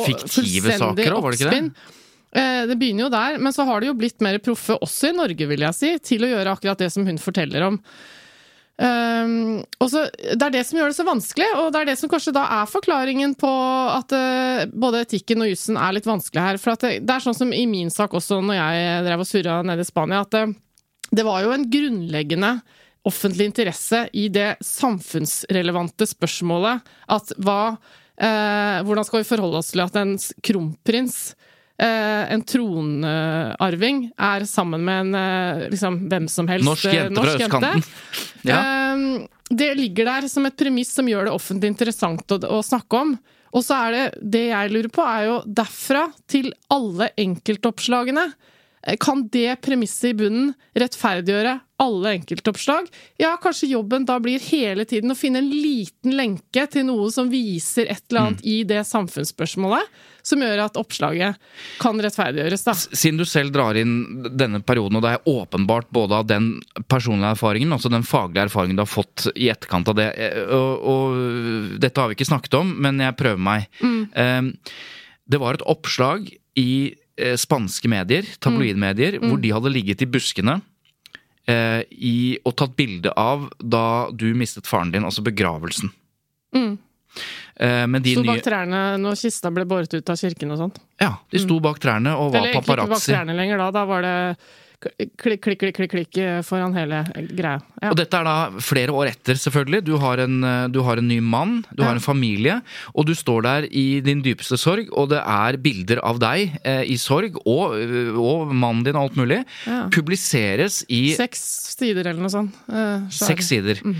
fiktive saker òg, var det ikke det? Eh, det begynner jo der, men så har det jo blitt mer proffe også i Norge, vil jeg si, til å gjøre akkurat det som hun forteller om. Um, så, Det er det som gjør det så vanskelig, og det er det som kanskje da er forklaringen på at uh, både etikken og jussen er litt vanskelig her. For det, det, er sånn som i min sak også, når jeg drev og surra nede i Spania, at uh, det var jo en grunnleggende offentlig interesse i det samfunnsrelevante spørsmålet at hva uh, Hvordan skal vi forholde oss til at en kronprins en tronarving er sammen med en eh, liksom, hvem som helst Norsk jente norsk fra østkanten. Ja. Det ligger der som et premiss som gjør det offentlig interessant å, å snakke om. Og så er det det jeg lurer på, er jo derfra til alle enkeltoppslagene. Kan det premisset i bunnen rettferdiggjøre alle enkeltoppslag? Ja, kanskje jobben da blir hele tiden å finne en liten lenke til noe som viser et eller annet mm. i det samfunnsspørsmålet, som gjør at oppslaget kan rettferdiggjøres. da. Siden du selv drar inn denne perioden, og det er åpenbart både av den personlige erfaringen, altså den faglige erfaringen du har fått i etterkant av det, eh, og, og dette har vi ikke snakket om, men jeg prøver meg. Mm. Ehm, det var et oppslag i eh, spanske medier, tabloidmedier, mm. hvor de hadde ligget i buskene i, og tatt bilde av da du mistet faren din, altså begravelsen. Mm. De sto bak trærne når kista ble båret ut av kirken og sånt? Ja, de sto bak trærne og var paparazzi. Eller ikke bak trærne lenger da, da var det klikk, klikk, klikk, klikk, klikk foran hele greia. Ja. Og dette er da flere år etter, selvfølgelig. Du har en, du har en ny mann, du ja. har en familie, og du står der i din dypeste sorg, og det er bilder av deg eh, i sorg, og, og, mannen din og alt mulig, ja. publiseres i Seks sider eller noe sånt. Eh, Seks sider. Mm.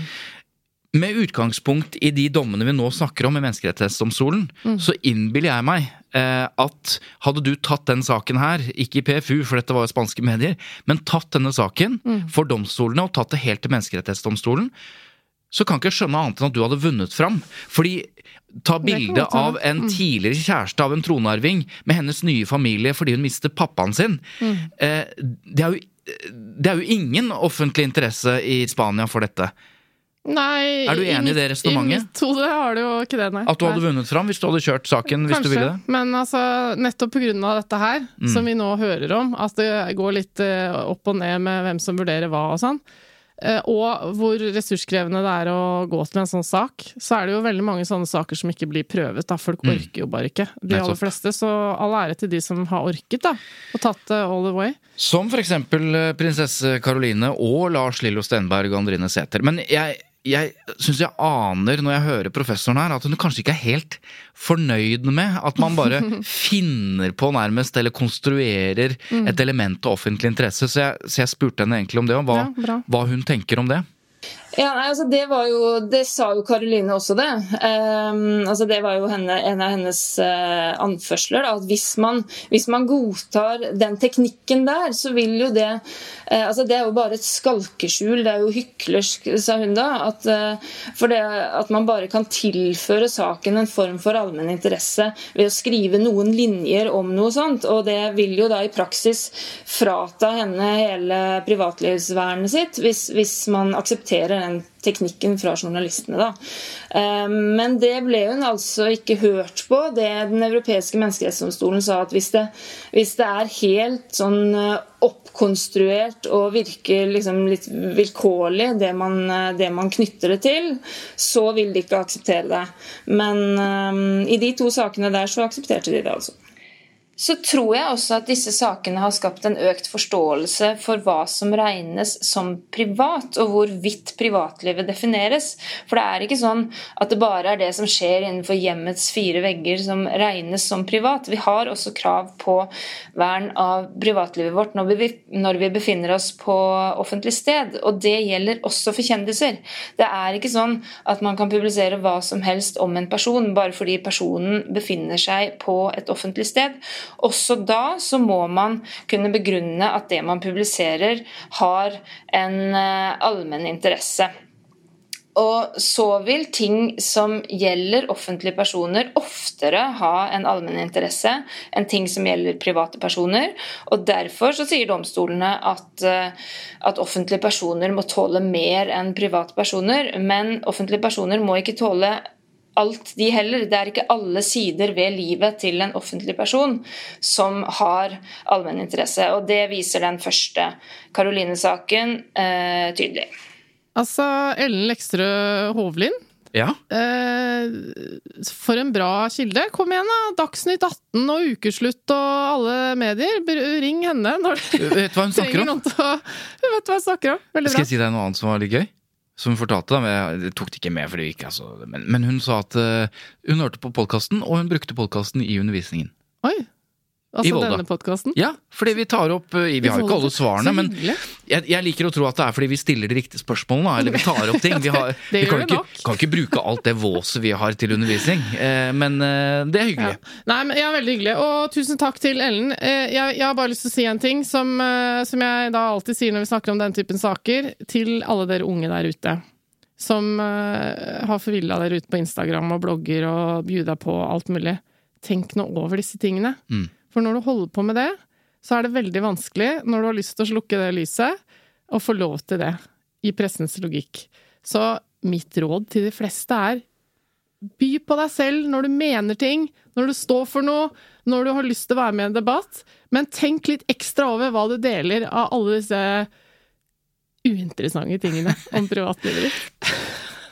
Med utgangspunkt i de dommene vi nå snakker om i Menneskerettighetsdomstolen, mm. så innbiller jeg meg eh, at hadde du tatt den saken her, ikke i PFU, for dette var jo spanske medier, men tatt denne saken mm. for domstolene og tatt det helt til Menneskerettighetsdomstolen, så kan ikke jeg skjønne annet enn at du hadde vunnet fram. Fordi ta bilde av en mm. tidligere kjæreste av en tronarving med hennes nye familie fordi hun mister pappaen sin. Mm. Eh, det, er jo, det er jo ingen offentlig interesse i Spania for dette. Nei, Er du enig i det resonnementet? I mitt hode har du jo ikke det, nei. At du hadde vunnet fram hvis du hadde kjørt saken? Kanskje, hvis du ville det? men altså, nettopp av dette her, mm. som vi nå hører om, at det går litt eh, opp og ned med hvem som vurderer hva og sånn, eh, og hvor ressurskrevende det er å gå til en sånn sak, så er det jo veldig mange sånne saker som ikke blir prøvet. Da. Folk mm. orker jo bare ikke, de aller fleste. Så all ære til de som har orket, da, og tatt det all the way. Som for eksempel eh, prinsesse Caroline og Lars Lillo Stenberg og Andrine Sæther. Men jeg jeg syns jeg aner når jeg hører professoren her, at hun kanskje ikke er helt fornøyd med at man bare finner på nærmest, eller konstruerer mm. et element av offentlig interesse. Så jeg, så jeg spurte henne egentlig om det, og hva, ja, hva hun tenker om det. Ja, nei, altså Det var jo, det sa jo Karoline også, det. Um, altså Det var jo henne, en av hennes uh, anførsler. Da, at hvis man, hvis man, godtar den teknikken der, så vil jo det uh, altså Det er jo bare et skalkeskjul, det er jo hyklersk, sa hun da. At, uh, for det at man bare kan tilføre saken en form for allmenn interesse ved å skrive noen linjer om noe sånt. Og det vil jo da i praksis frata henne hele privatlivsvernet sitt, hvis, hvis man aksepterer den teknikken fra journalistene. Da. Eh, men det ble hun altså ikke hørt på. Det Den europeiske menneskerettsdomstolen sa at hvis det, hvis det er helt sånn eh, oppkonstruert og virker liksom litt vilkårlig, det man, eh, det man, knytter det til, så vil de ikke akseptere det. Men um, i de to sakene der så aksepterte de det, altså så tror jeg også at disse sakene har skapt en økt forståelse for hva som regnes som privat, og hvorvidt privatlivet defineres. For det er ikke sånn at det bare er det som skjer innenfor hjemmets fire vegger som regnes som privat. Vi har også krav på vern av privatlivet vårt når vi, befinner oss på offentlig sted, og det gjelder også for kjendiser. Det er ikke sånn at man kan publisere hva som helst om en person bare fordi personen befinner seg på et offentlig sted. Også da så må man kunne begrunne at det man publiserer, har en eh, allmenn interesse. Og så vil ting som gjelder offentlige personer, oftere ha en allmenn interesse enn ting som gjelder private personer. Og Derfor så sier domstolene at, eh, at offentlige personer må tåle mer enn private personer. Men offentlige personer må ikke tåle alt de heller. Det er ikke alle sider ved livet til en offentlig person som har allmenninteresse. Og det viser den første Karoline-saken eh, tydelig. Altså, Ellen Lekstrø Hovlin. Ja. Eh, for en bra kilde. Kom igjen, da! Dagsnytt 18 og Ukeslutt og alle medier. Ring henne når du vet hva hun snakker om. Hun vet hva hun snakker om. Veldig bra. Skal jeg si deg noe annet som var litt gøy? Som fortalte, da, men jeg tok det ikke med, for det gikk, altså. men, men, hun sa at uh, hun hørte på podkasten, og hun brukte podkasten i undervisningen. Oi, Altså denne podkasten? Ja, fordi vi tar opp eh, Vi har jo ikke alle svarene, men jeg, jeg, liker å tro at det er fordi vi stiller de riktige spørsmålene. Eller vi tar opp ting. Vi, har, vi kan, ikke, kan, ikke, bruke alt det våset vi har til undervisning, eh, men eh, det er hyggelig. Ja. Nei, men ja, Veldig hyggelig. Og tusen takk til Ellen. Jeg, jeg, har bare lyst til å si en ting som, som jeg da alltid sier når vi snakker om den typen saker, til alle dere unge der ute som har forvilla dere ute på Instagram og blogger og bjuda på alt mulig. Tenk nå over disse tingene. Mm. For når du holder på med det, så er det veldig vanskelig, når du har lyst til å slukke det lyset, å få lov til det i pressens logikk. Så mitt råd til de fleste er by på deg selv når du mener ting, når du står for noe, når du har lyst til å være med i en debatt, men tenk litt ekstra over hva du deler av alle disse uinteressante tingene om privatlivet ditt.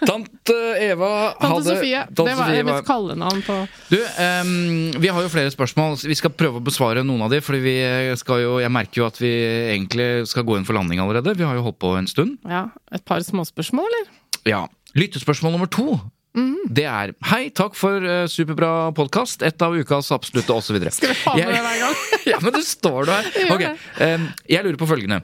Tante Eva Tante Sofie. Tante det var Sofie mitt kallenavn på Du, um, vi har jo flere spørsmål. Vi skal prøve å besvare noen av de, jo Jeg merker jo at vi egentlig skal gå inn for landing allerede. Vi har jo holdt på en stund. Ja. Et par småspørsmål, eller? Ja. Lyttespørsmål nummer to. Mm. Det er Hei, takk for uh, superbra podkast. Et av ukas absolutte osv. Skal vi ha med det hver gang? ja, men det står det her. Ok, um, Jeg lurer på følgende.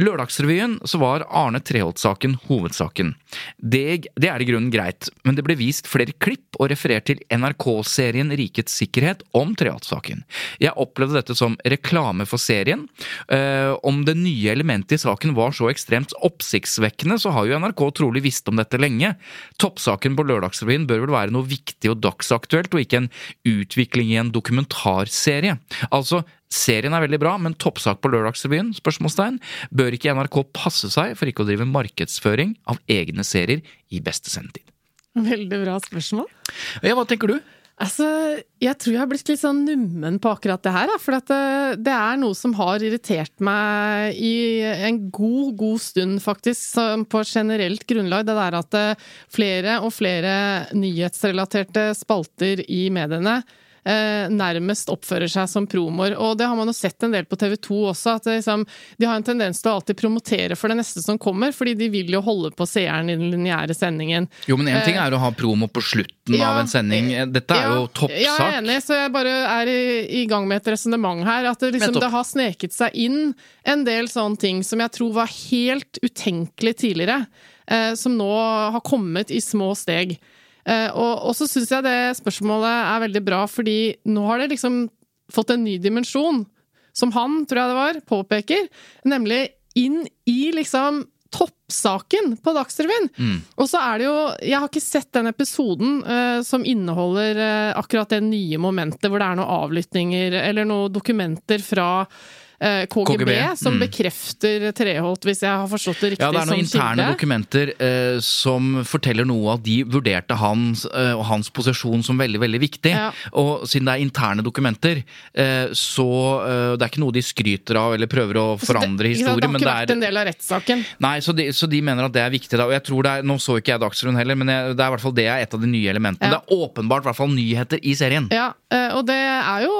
Lørdagsrevyen så var Arne Treholt-saken hovedsaken. Det, det, er i grunnen greit, men det ble vist flere klipp og referert til NRK-serien Rikets sikkerhet om Treholt-saken. Jeg opplevde dette som reklame for serien. Eh, om det nye elementet i saken var så ekstremt oppsiktsvekkende, så har jo NRK trolig visst om dette lenge. Toppsaken på Lørdagsrevyen bør vel være noe viktig og dagsaktuelt, og ikke en utvikling i en dokumentarserie. Altså, Serien er veldig bra, men toppsak på Lørdagsrevyen? spørsmålstegn. Bør ikke NRK passe seg for ikke å drive markedsføring av egne serier i beste sendetid? Veldig bra spørsmål. Ja, Hva tenker du? Altså, Jeg tror jeg har blitt litt sånn nummen på akkurat det her. For det, det, er noe som har irritert meg i en god, god stund, faktisk. På generelt grunnlag. Det der at eh, flere og flere nyhetsrelaterte spalter i mediene eh, nærmest oppfører seg som promoer. Og det har man jo sett en del på TV 2 også, at liksom, de har en tendens til å alltid promotere for det neste som kommer, fordi de vil jo holde på seeren i den lineære sendingen. Jo, men én ting eh, er å ha promo på slutten ja, av en sending. Dette er ja, jo toppsak. Jeg er enig, så jeg bare er i, i gang med et resonnement her. At det, liksom, det har sneket seg inn en del sånne ting som jeg tror var helt utenkelig tidligere. eh, som nå har kommet i små steg. Eh, og, og så syns jeg det spørsmålet er veldig bra, fordi nå har det liksom fått en ny dimensjon, som han, tror jeg det var, påpeker, nemlig inn i liksom toppsaken på Dagsrevyen. Og så er det jo Jeg har ikke sett den episoden uh, som inneholder uh, akkurat det nye momentet hvor det er noen avlyttinger eller noen dokumenter fra KGB, KGB, som mm. bekrefter Treholt, hvis jeg har forstått det riktig Ja, det er noen interne kilde. dokumenter eh, som forteller noe at de vurderte hans eh, og hans posisjon som veldig veldig viktig. Ja. Og siden det er interne dokumenter, eh, så eh, det er ikke noe de skryter av eller prøver å forandre det. Det har ikke vært en del av rettssaken. Nei, så de, så de mener at det er viktig. da, og jeg tror det er, Nå så ikke jeg Dagsrevyen heller, men jeg, det er i hvert fall det er et av de nye elementene. Ja. Det er åpenbart i hvert fall nyheter i serien. Ja, eh, og det er jo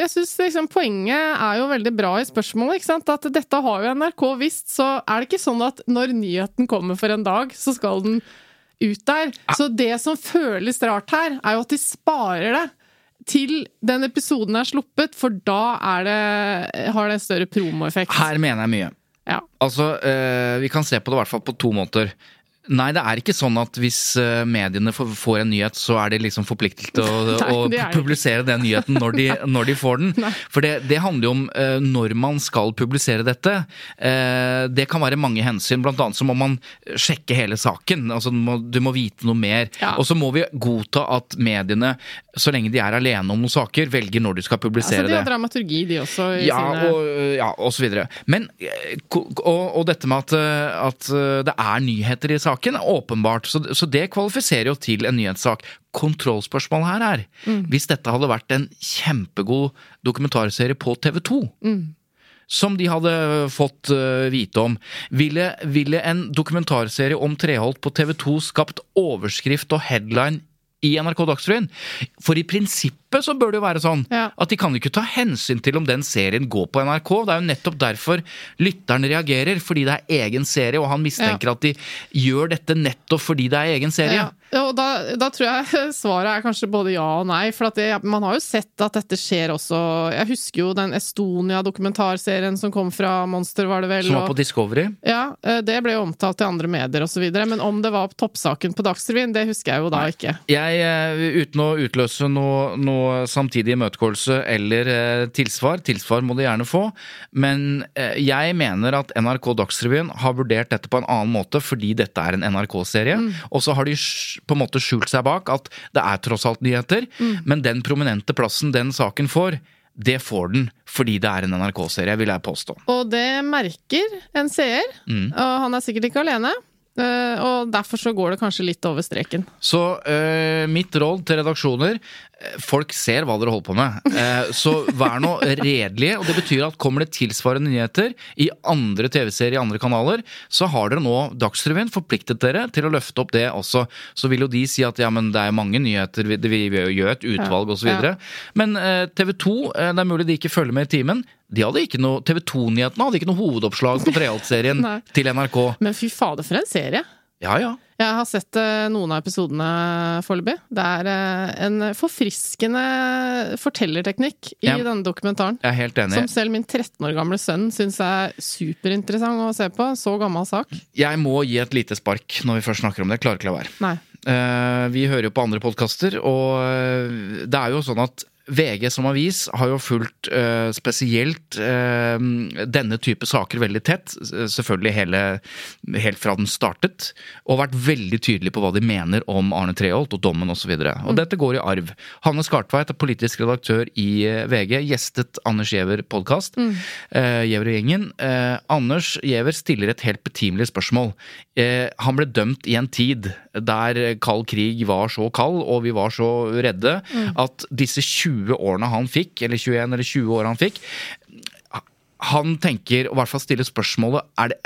Jeg syns liksom poenget er jo veldig bra i spørsmålet. ikke sant? At dette har jo NRK visst, så er det ikke sånn at når nyheten kommer for en dag, så skal den ut der. Så det som føles rart her, er jo at de sparer det til den episoden er sluppet, for da er det, har det en større promoeffekt. Her mener jeg mye. Ja. Altså, eh, Vi kan se på det i hvert fall på to måter. Nei, det er ikke sånn at hvis eh, mediene får, en nyhet, så er de liksom forpliktet til å, Nei, å er publisere den nyheten når de, når de får den. Nei. For det, det handler jo om eh, når man skal publisere dette. Eh, det kan være mange hensyn, blant annet så må man sjekke hele saken. Altså, du, må, du må vite noe mer. Ja. Og så må vi godta at mediene, så lenge de er alene om noen saker, velger når de skal publisere det. Altså, de det. har dramaturgi, de også, i Ja, sine og, ja, og så videre. Men, og, og dette med at, at det er nyheter i saken, er åpenbart. Så, så det kvalifiserer jo til en nyhetssak. Kontrollspørsmålet her er, hvis dette hadde vært en kjempegod dokumentarserie på TV 2 som de hadde fått uh, vite om. Ville, ville en dokumentarserie om Treholt på TV 2 skapt overskrift og headline i NRK Dagsrevyen? For i prinsippet så bør det jo være sånn Ja. at de kan ikke ta hensyn til om den serien går på NRK. Det er jo nettopp derfor lytteren reagerer, fordi det er egen serie, og han mistenker at de gjør dette nettopp fordi det er egen serie. Ja, og da, da tror jeg svaret er kanskje både ja og nei. For at det, man har jo sett at dette skjer også Jeg husker jo den Estonia-dokumentarserien som kom fra Monster, var det vel? Som var og- på Discovery. ja, eh, det ble jo omtalt i andre medier osv. Men om det var toppsaken på Dagsrevyen, det husker jeg jo da ikke. Jeg, eh, uten å utløse noe, noe samtidig imøtegåelse eller eh, tilsvar, tilsvar må de gjerne få, men eh, jeg mener at NRK Dagsrevyen har vurdert dette på en annen måte fordi dette er en NRK-serie, og så har de på en måte skjult seg bak at det er tross alt nyheter, men den prominente plassen den saken får, det får den fordi det er en NRK-serie, vil jeg påstå. Og det merker en seer, og han er sikkert ikke alene. eh, Og derfor så går det kanskje litt over streken. Så uh, mitt råd til redaksjoner Folk ser hva dere holder på med. Eh, så vær nå redelige. Og det betyr at kommer det tilsvarende nyheter i andre TV-serier i andre kanaler, så har dere nå Dagsrevyen forpliktet dere til å løfte opp det også. Så vil jo de si at ja, men det er mange nyheter, vi, gjør et utvalg osv. Ja. Men eh, TV 2, eh, det er mulig de ikke følger med i timen. De hadde ikke noe, TV 2-nyhetene hadde ikke noe hovedoppslag på Treholt-serien til NRK. Men fy fader, for en serie! Ja, ja. Jeg har sett eh, noen av episodene foreløpig. Det er eh, en forfriskende fortellerteknikk i Ja. denne dokumentaren. Jeg er helt enig. Som selv min 13 år gamle sønn syns er superinteressant å se på. Så gammel sak. Jeg må gi et lite spark når vi først snakker om det. Jeg klarer ikke la være. Nei. Eh, vi hører jo på andre podkaster, og det er jo sånn at VG som avis har jo fulgt uh, spesielt uh, denne type saker veldig tett. Selvfølgelig hele, helt fra den startet. Og vært veldig tydelig på hva de mener om Arne Treholt og dommen osv. Og, så og dette går i arv. Hanne Skartveit er politisk redaktør i eh, VG. Gjestet Anders Giæver podkast. Eh, Giæver og gjengen. Anders Giæver stiller et helt betimelig spørsmål. Eh, han ble dømt i en tid der kald krig var så kald, og vi var så redde, at disse 20 årene han fikk, eller 21 eller 20 år han fikk, han tenker, og i hvert fall stiller spørsmålet er det,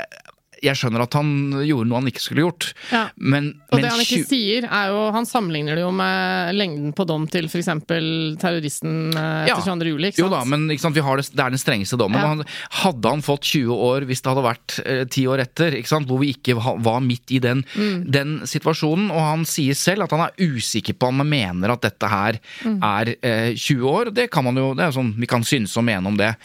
Jeg skjønner at han gjorde noe han ikke skulle gjort, Ja. men, Og men det han ikke sier, er jo Han sammenligner det jo med lengden på dom til f.eks. terroristen eh, etter Ja. 22. juli. Jo da, men sant, vi har det, det er den strengeste dommen. Ja. Han, hadde han fått 20 år hvis det hadde vært eh, 10 år etter, sant, hvor vi ikke var midt i den, Mm. den situasjonen, og han sier selv at han er usikker på om han mener at dette her Mm. er eh, 20 år. Det kan man jo, det er sånn vi kan synes og mene om det.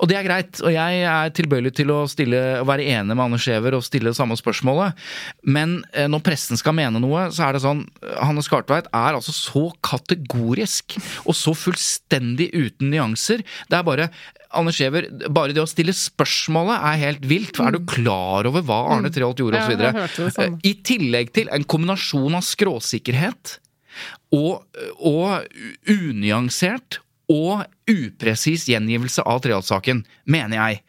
Og det er greit, og jeg er tilbøyelig til å stille, å være enig med Anders Giæver opplever å stille det samme spørsmålet. Men eh, når pressen skal mene noe, så er det sånn Hanne Skartveit er altså så kategorisk og så fullstendig uten nyanser. Det er bare Anders Giæver, bare det å stille spørsmålet er helt vilt. Er du klar over hva Arne Treholt gjorde, osv.? samme. I tillegg til en kombinasjon av skråsikkerhet og, og unyansert og upresis gjengivelse av Treholt-saken, mener jeg.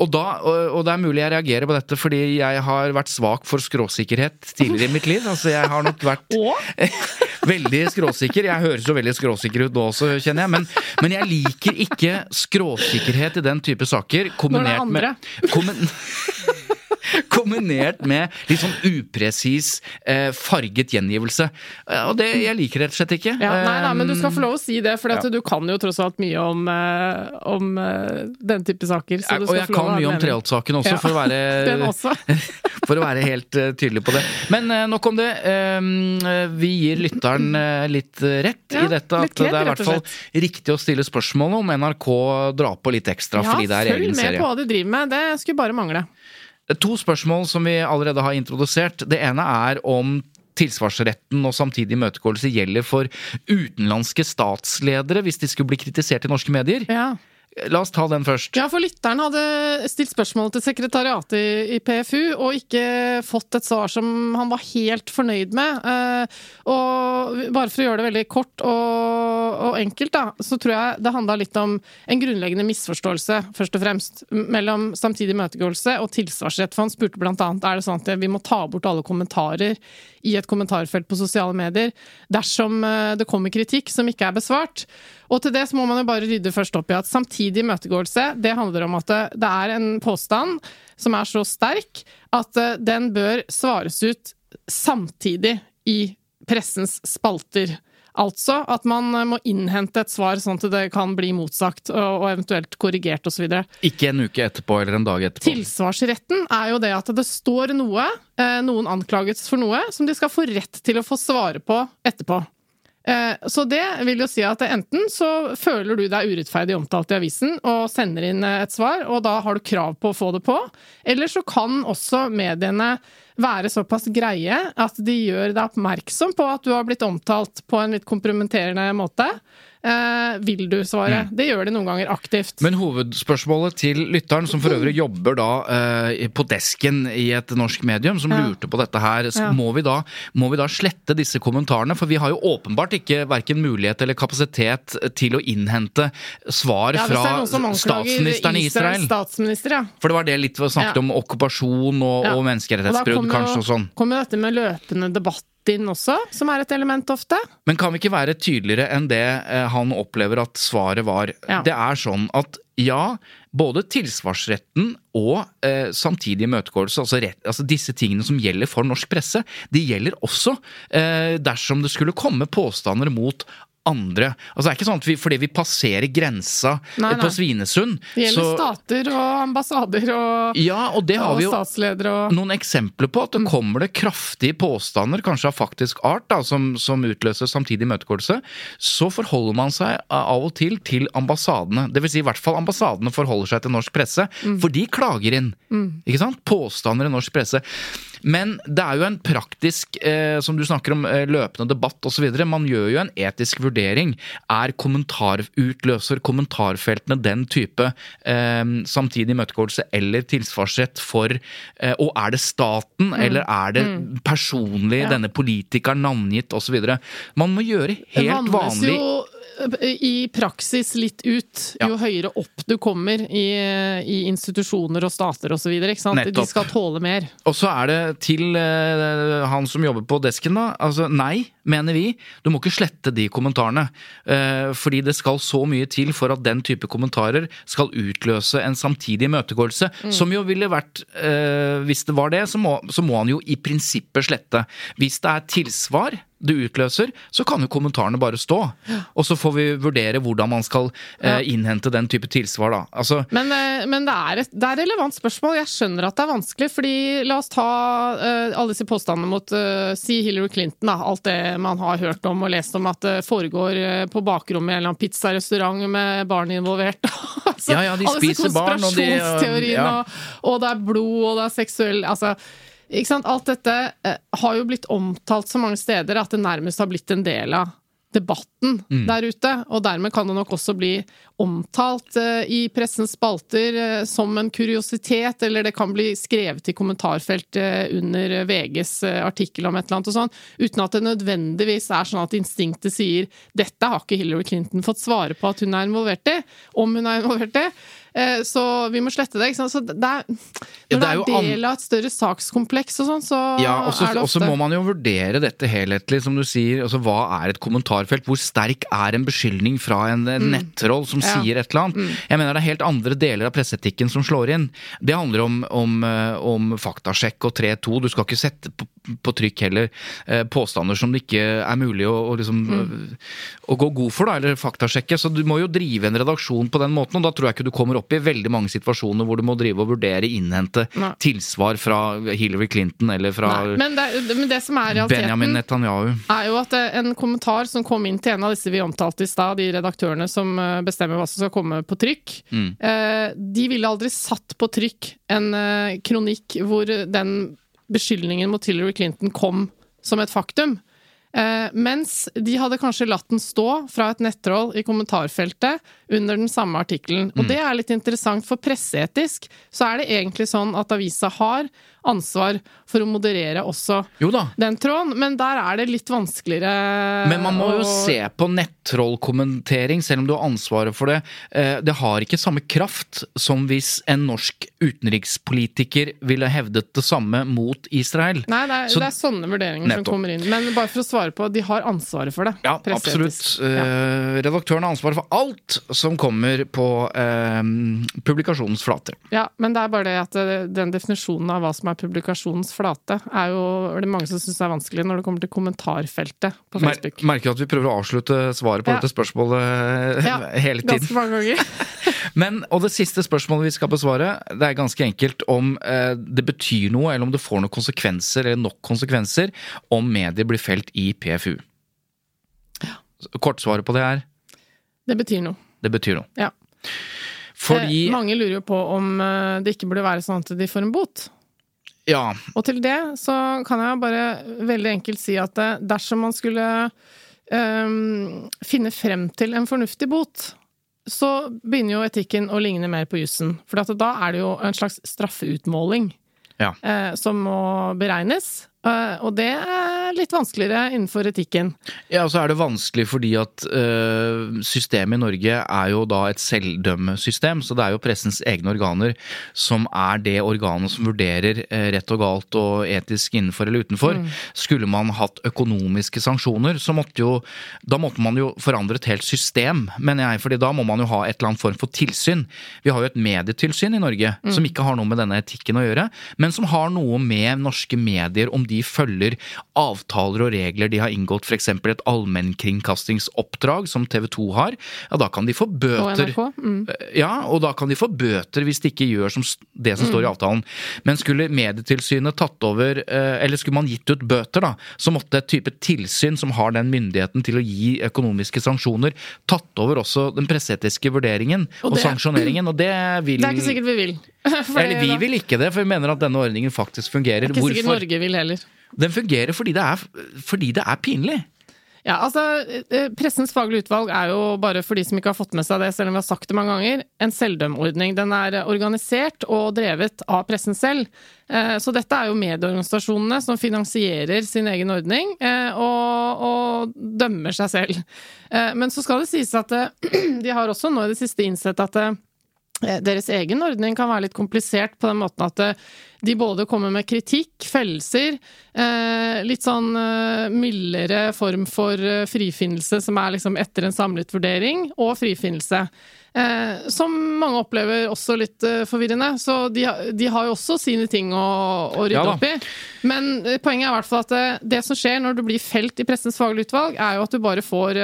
Og, da, og, og det er mulig jeg reagerer på dette fordi jeg har vært svak for skråsikkerhet tidligere i mitt liv. Altså, jeg har nok vært veldig skråsikker. Jeg høres jo veldig skråsikker ut nå også, kjenner jeg. Men, men jeg liker ikke skråsikkerhet i den type saker kombinert andre. med kommen, Kombinert med litt sånn upresis, eh, farget gjengivelse. Eh, Og det, jeg liker rett og slett ikke. Ja, nei, nei, men du skal Um, få lov å si det, for ja. du kan jo tross alt mye om, eh, om eh, den type saker. Så du og jeg få lov kan mye om. Treholt-saken også, Ja, for, å være, også. for å være helt eh, tydelig på det. Men eh, nok om det. Eh, vi gir lytteren eh, litt rett Ja, i dette. At kred, det er i hvert fall riktig å stille spørsmål om NRK drar på litt ekstra Ja, fordi det er egen serie. Ja, følg med på hva du driver med. Det skulle bare mangle. To spørsmål som vi allerede har introdusert. Det ene er om tilsvarsretten og samtidig imøtegåelse gjelder for utenlandske statsledere hvis de skulle bli kritisert i norske medier. Ja. La oss ta den først. Ja, for lytteren hadde stilt spørsmål til sekretariatet i, PFU, og ikke fått et svar som han var helt fornøyd med. Eh, og bare for å gjøre det veldig kort og, og enkelt, da, så tror jeg det handla litt om en grunnleggende misforståelse, først og fremst, mellom samtidig imøtegåelse og tilsvarsrett. For han spurte blant annet er det sånn at vi må ta bort alle kommentarer i et kommentarfelt på sosiale medier dersom eh, det kommer kritikk som ikke er besvart. Og til det så må man jo bare rydde først opp i at samtidig imøtegåelse, det handler om at det, er en påstand som er så sterk at eh, den bør svares ut samtidig i pressens spalter. Altså at man eh, må innhente et svar sånn at det kan bli motsagt og, eventuelt korrigert osv. Ikke en uke etterpå eller en dag etterpå. Tilsvarsretten er jo det at det står noe, eh, noen anklages for noe, som de skal få rett til å få svare på etterpå. Eh, Så det vil jo si at enten så føler du deg urettferdig omtalt i avisen og sender inn et svar, og da har du krav på å få det på, eller så kan også mediene være såpass greie at de gjør deg oppmerksom på at du har blitt omtalt på en litt kompromitterende måte. Eh, vil du svare? Det gjør de noen ganger aktivt. Men hovedspørsmålet til lytteren, som for øvrig jobber da eh, på desken i et norsk medium, som Ja. lurte på dette her, Ja. må, vi da, må vi da slette disse kommentarene? For vi har jo åpenbart ikke verken mulighet eller kapasitet til å innhente svar Ja, fra statsministeren i Israel. Statsminister, ja. For det var det litt vi snakket om okkupasjon og, og Og da menneskerettighetsbrudd, kanskje, jo- og sånn. Kommer dette med løpende debatt inn også, som er et element ofte? Men kan vi ikke være tydeligere enn det eh, han opplever at svaret var? Ja. Det er sånn at ja, både tilsvarsretten og eh, samtidig imøtegåelse, altså, altså disse tingene som gjelder for norsk presse, de gjelder også eh, dersom det skulle komme påstander mot andre. Altså Det er ikke sånn at vi, fordi vi passerer grensa Nei, nei. på Svinesund Det gjelder så- stater og ambassader og, Ja, og det har og vi jo statsledere og noen eksempler på at det kommer det kraftige påstander, kanskje av faktisk art, da, som, som utløser samtidig imøtegåelse, så forholder man seg av og til til ambassadene. Det vil si i hvert fall ambassadene forholder seg til norsk presse, for de klager inn. Ikke sant? Påstander i norsk presse. Men det er jo en praktisk, eh, som du snakker om, eh, løpende debatt osv. Man gjør jo en etisk vurdering. Er kommentarutløser kommentarfeltene den type eh, samtidig imøtegåelse eller tilsvarsrett for eh, Og er det staten, eller er det personlig, Ja. denne politikeren navngitt osv.? Man må gjøre helt vanlig i praksis litt ut jo Ja. høyere opp du kommer i, i institusjoner og stater osv. De skal tåle mer. Og så er det til eh, han som jobber på desken, da. Altså nei, mener vi. Du må ikke slette de kommentarene. Eh, fordi det skal så mye til for at den type kommentarer skal utløse en samtidig imøtegåelse. Som jo ville vært eh, Hvis det var det, så må, så må han jo i prinsippet slette. Hvis det er tilsvar det utløser, så kan jo kommentarene bare stå. Og så får vi vurdere hvordan man skal eh, innhente den type tilsvar, da. Altså, Men, eh, men det, er et, det er relevant spørsmål. Jeg skjønner at det er vanskelig. fordi La oss ta uh, alle disse påstandene mot uh, si Hillary Clinton, da, alt det man har hørt om og lest om at det foregår eh, på bakrommet i en eller annen pizzarestaurant med barn involvert. altså, Ja, ja, de spiser barn, og de, ja. og, og det er blod, og det er seksuell Altså, ikke sant? Alt dette eh, har jo blitt omtalt så mange steder at det nærmest har blitt en del av debatten Mm. der ute, og dermed kan det nok også bli omtalt eh, i pressens spalter eh, som en kuriositet, eller det kan bli skrevet i kommentarfeltet under VGs eh, artikkel om et eller annet og sånn, uten at det nødvendigvis er sånn at instinktet sier dette har ikke Hillary Clinton fått svare på at hun er involvert i, om hun er involvert i. Eh, Så vi må slette det. Så det er, Ja, når det er det er del av et større sakskompleks og sånn, så Ja, også, er det og så må man jo vurdere dette helhetlig, som du sier. Altså, hva er et kommentarfelt? Hvor sterk er en beskyldning fra en, mm. nettroll som Mm. Ja. Mm. sier et eller annet? Jeg mener det er helt andre deler av presseetikken som slår inn. Det handler om, om, eh, om faktasjekk og 3-2. Du skal ikke sette på, på trykk heller eh, påstander som det ikke er mulig å, å, liksom, Mm. å gå god for, da, eller faktasjekke. Så du må jo drive en redaksjon på den måten, og da tror jeg ikke du kommer opp i veldig mange situasjoner hvor du må drive og vurdere, innhente Nei. tilsvar fra Hillary Clinton eller fra Nei, men, det, men det Benjamin Netanyahu. er jo at eh, en kommentar som kom inn til en av disse vi omtalte i stad, de redaktørene som eh, bestemmer hva som skal komme på trykk, Mm. eh, de ville aldri satt på trykk en eh, kronikk hvor den beskyldningen mot Hillary Clinton kom som et faktum. Eh, mens de hadde kanskje latt den stå fra et nettroll i kommentarfeltet under den samme artikkelen. Mm. Og det er litt interessant, for presseetisk så er det egentlig sånn at avisa har ansvar for å moderere også den tråden, men der er det litt vanskeligere Men man må jo å- se på nettrollkommentering, selv om du har ansvaret for det. Eh, Det har ikke samme kraft som hvis en norsk utenrikspolitiker ville hevdet det samme mot Israel. Nei, det er, Så- det er sånne vurderinger Nettopp. som kommer inn. Men bare for å svare på, de har ansvaret for det. Ja, absolutt. Ja. Redaktøren har ansvaret for alt som kommer på eh, publikasjonens flate. Ja, men det er bare det at eh, den definisjonen av hva som er publikasjonens flate, er jo er det mange som syns er vanskelig når det kommer til kommentarfeltet på Mer, Facebook. merker at vi prøver å avslutte svaret på Ja. dette spørsmålet Ja, hele tiden. Ganske mange ganger. Men, og det siste spørsmålet vi skal besvare, det er ganske enkelt om eh, det betyr noe, eller om det får noen konsekvenser, eller nok konsekvenser, om medier blir felt i PFU. Kortsvaret på det er Det betyr noe. det betyr noe. Ja. Fordi Eh, mange lurer jo på om eh, det ikke burde være sånn at de får en bot. Ja, Og til det så kan jeg bare veldig enkelt si at eh, dersom man skulle um, finne frem til en fornuftig bot, så begynner jo etikken å ligne mer på jussen. For da er det jo en slags straffeutmåling Ja. eh, som må beregnes. Eh, og det er litt vanskeligere innenfor etikken. Ja, og så er det vanskelig fordi at øh, systemet i Norge er jo da et selvdømmesystem, så det er jo pressens egne organer som er det organet som vurderer eh, rett og galt og etisk innenfor eller utenfor. Skulle man hatt økonomiske sanksjoner, så måtte jo Da måtte man jo forandre et helt system, mener jeg, fordi da må man jo ha et eller annet form for tilsyn. Vi har jo et medietilsyn i Norge som ikke har noe med denne etikken å gjøre, men som har noe med norske medier om de følger avtaler og regler de har inngått, f.eks. et allmennkringkastingsoppdrag som TV 2 har, ja da kan de få Og bøter. NRK. Mm. Ja, og da kan de få bøter hvis de ikke gjør som, det som Mm. står i avtalen. Men skulle Medietilsynet tatt over, eh, eller skulle man gitt ut bøter, da, så måtte et type tilsyn som har den myndigheten til å gi økonomiske sanksjoner, tatt over også den presseetiske vurderingen og, Og det- sanksjoneringen, og det vil Det er ikke sikkert vi vil. Eller vi vil ikke det, for vi mener at denne ordningen faktisk fungerer. Det er ikke sikkert Hvorfor? Norge vil heller. Den fungerer fordi det er, fordi det er pinlig. Ja, altså, eh, Pressens faglige utvalg er jo, bare for de som ikke har fått med seg det, selv om vi har sagt det mange ganger, en selvdømordning. Den er eh, organisert og drevet av pressen selv. Eh, Så dette er jo medieorganisasjonene som finansierer sin egen ordning og, og dømmer seg selv. Men så skal det sies at de har også nå i det siste innsett at deres egen ordning kan være litt komplisert på den måten at eh, de både kommer med kritikk, fellelser, eh, litt sånn eh, mildere form for eh, frifinnelse som er liksom etter en samlet vurdering, og frifinnelse. Eh, som mange opplever også litt eh, forvirrende. Så de, de har jo også sine ting å, å rydde Ja opp i. Men eh, poenget er i hvert fall at det, det som skjer når du blir felt i Pressens faglige utvalg, er jo at du bare får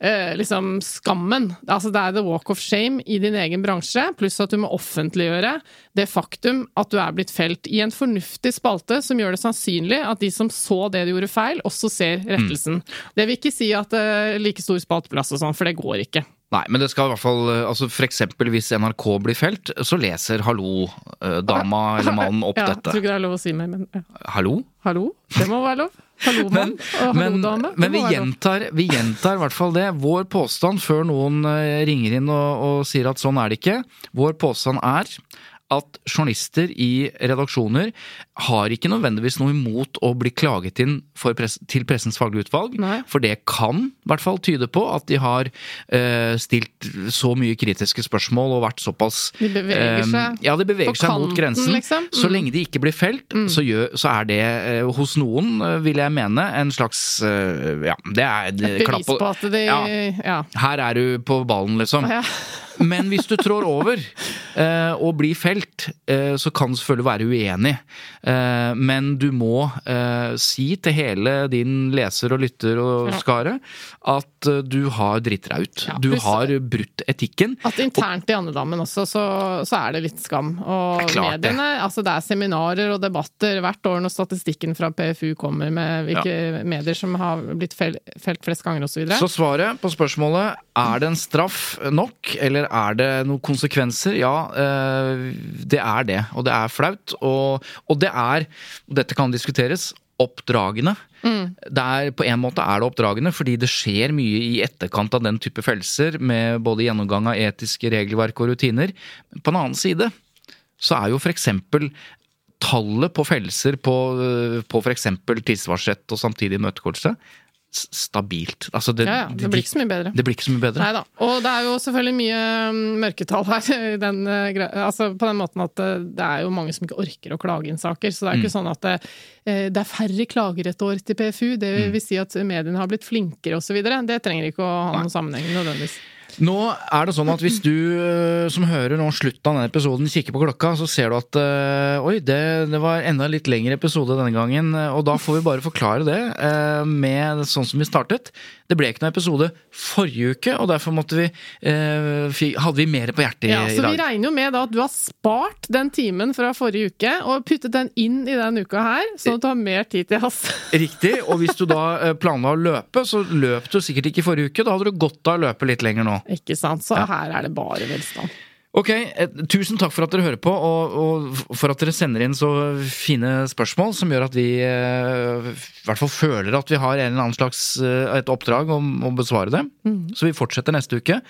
eh, eh, liksom skammen. Altså det er the walk of shame i din egen bransje, pluss at du må offentliggjøre det faktum at du er blitt felt i en fornuftig spalte som gjør det sannsynlig at de som så det du gjorde feil, også ser rettelsen. Det vil ikke si at det er like stor spalteplass og sånn, for det går ikke. Nei, men det skal i hvert fall eh, altså For eksempel hvis NRK blir felt, så leser hallo-dama eller mannen opp ja, dette. Tror ikke det er lov å si mer, men ja. Hallo? hallo? Det må være lov. Hallo, mann. Og Men, hallo, dame. Men vi, gjentar, vi gjentar i hvert fall det. Vår påstand, før noen eh, ringer inn og, og sier at sånn er det ikke, vår påstand er at journalister i redaksjoner har ikke nødvendigvis noe imot å bli klaget inn for press, til Pressens faglige utvalg, Nei. for det kan i hvert fall tyde på at de har eh, stilt så mye kritiske spørsmål og vært såpass De beveger eh, seg Ja, de beveger seg kanten, mot grensen. liksom. Så Mm. lenge de ikke blir felt, så, gjør, så er det eh, hos noen, eh, vil jeg mene, en slags eh, Ja, det er Et eh, klapp bevis på at de Ja. ja. Her er du på ballen, liksom. Ja. Men hvis du trår over eh, og blir felt, eh, så kan du selvfølgelig være uenig. Eh, men du må eh, si til hele din leser og lytter og skare at eh, du har dritt deg ut. Ja, du har brutt etikken. At internt i andedammen også, så, så er det litt skam. Og Det er det. mediene, altså det er seminarer og debatter hvert år når statistikken fra PFU kommer med hvilke medier som har blitt felt flest ganger osv. Så svaret på spørsmålet er det en straff nok, eller er det noen konsekvenser? Ja, eh, det er det. Og det er flaut. Og, og det er, og dette kan diskuteres, oppdragende. Mm. Der, på en måte er det oppdragende, fordi det skjer mye i etterkant av den type fellelser, med både gjennomgang av etiske regelverk og rutiner. På en annen side så er jo eksempel tallet på fellelser på, øh, på eksempel tilsvarsrett og samtidig imøtegåelse s- stabilt. Altså det, Ja, ja, det blir ikke så mye bedre. Det blir ikke så mye bedre. Neida. Og det er jo selvfølgelig mye mm, mørketall her. i Den, eh, altså på den måten at eh, det er jo mange som ikke orker å klage inn saker. Så det er Mm. ikke sånn at det, eh, det er færre klager et år til PFU. Det Mm. vil si at mediene har blitt flinkere osv. Det trenger ikke å ha noen sammenheng nødvendigvis. Nå er det sånn at hvis du øh, som hører nå slutten av denne episoden kikker på klokka, så ser du at øh, oi, det, det var enda litt lengre episode denne gangen. Og da får vi bare forklare det øh, med sånn som vi startet. Det ble ikke noen episode forrige uke, og derfor måtte vi, eh, hadde vi mer på hjertet i, Ja, i så vi regner jo med at du har spart den timen fra forrige uke og puttet den inn i den uka her, sånn at du har mer tid til oss. Riktig. Og hvis du da øh, planla å løpe, så løp du sikkert ikke i forrige uke. Da hadde du godt av å løpe litt lenger nå. Ikke sant? Så Ja. her er det bare velstand. Ok, eh, tusen takk for at dere hører på, og, og for at dere sender inn så fine spørsmål som gjør at vi eh, i hvert fall føler at vi har en eller annen slags eh, et oppdrag om å besvare det. Så vi fortsetter neste uke.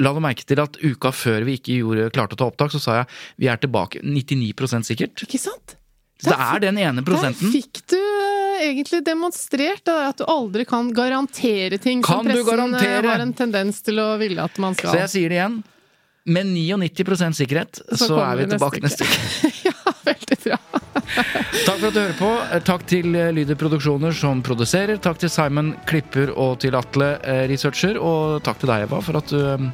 La du merke til at uka før vi ikke gjorde, klarte å ta opptak, så sa jeg vi er tilbake 99% sikkert. Ikke sant? Så det er den ene Der prosenten. fikk du egentlig demonstrert det at du aldri kan garantere ting Kan som pressen har en tendens til å ville at man skal. Så jeg sier det igjen. Med 99% sikkerhet så, så er vi tilbake neste uke. ja, veldig bra. Takk for at du hører på. Takk til eh, Lyder Produksjoner som produserer. Takk til Simon Klipper og til Atle eh, Researcher. Og takk til deg, Eva, for at du eh,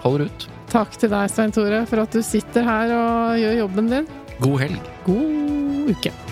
holder ut. Takk til deg, Svein Tore, for at du sitter her og gjør jobben din. God helg. God uke.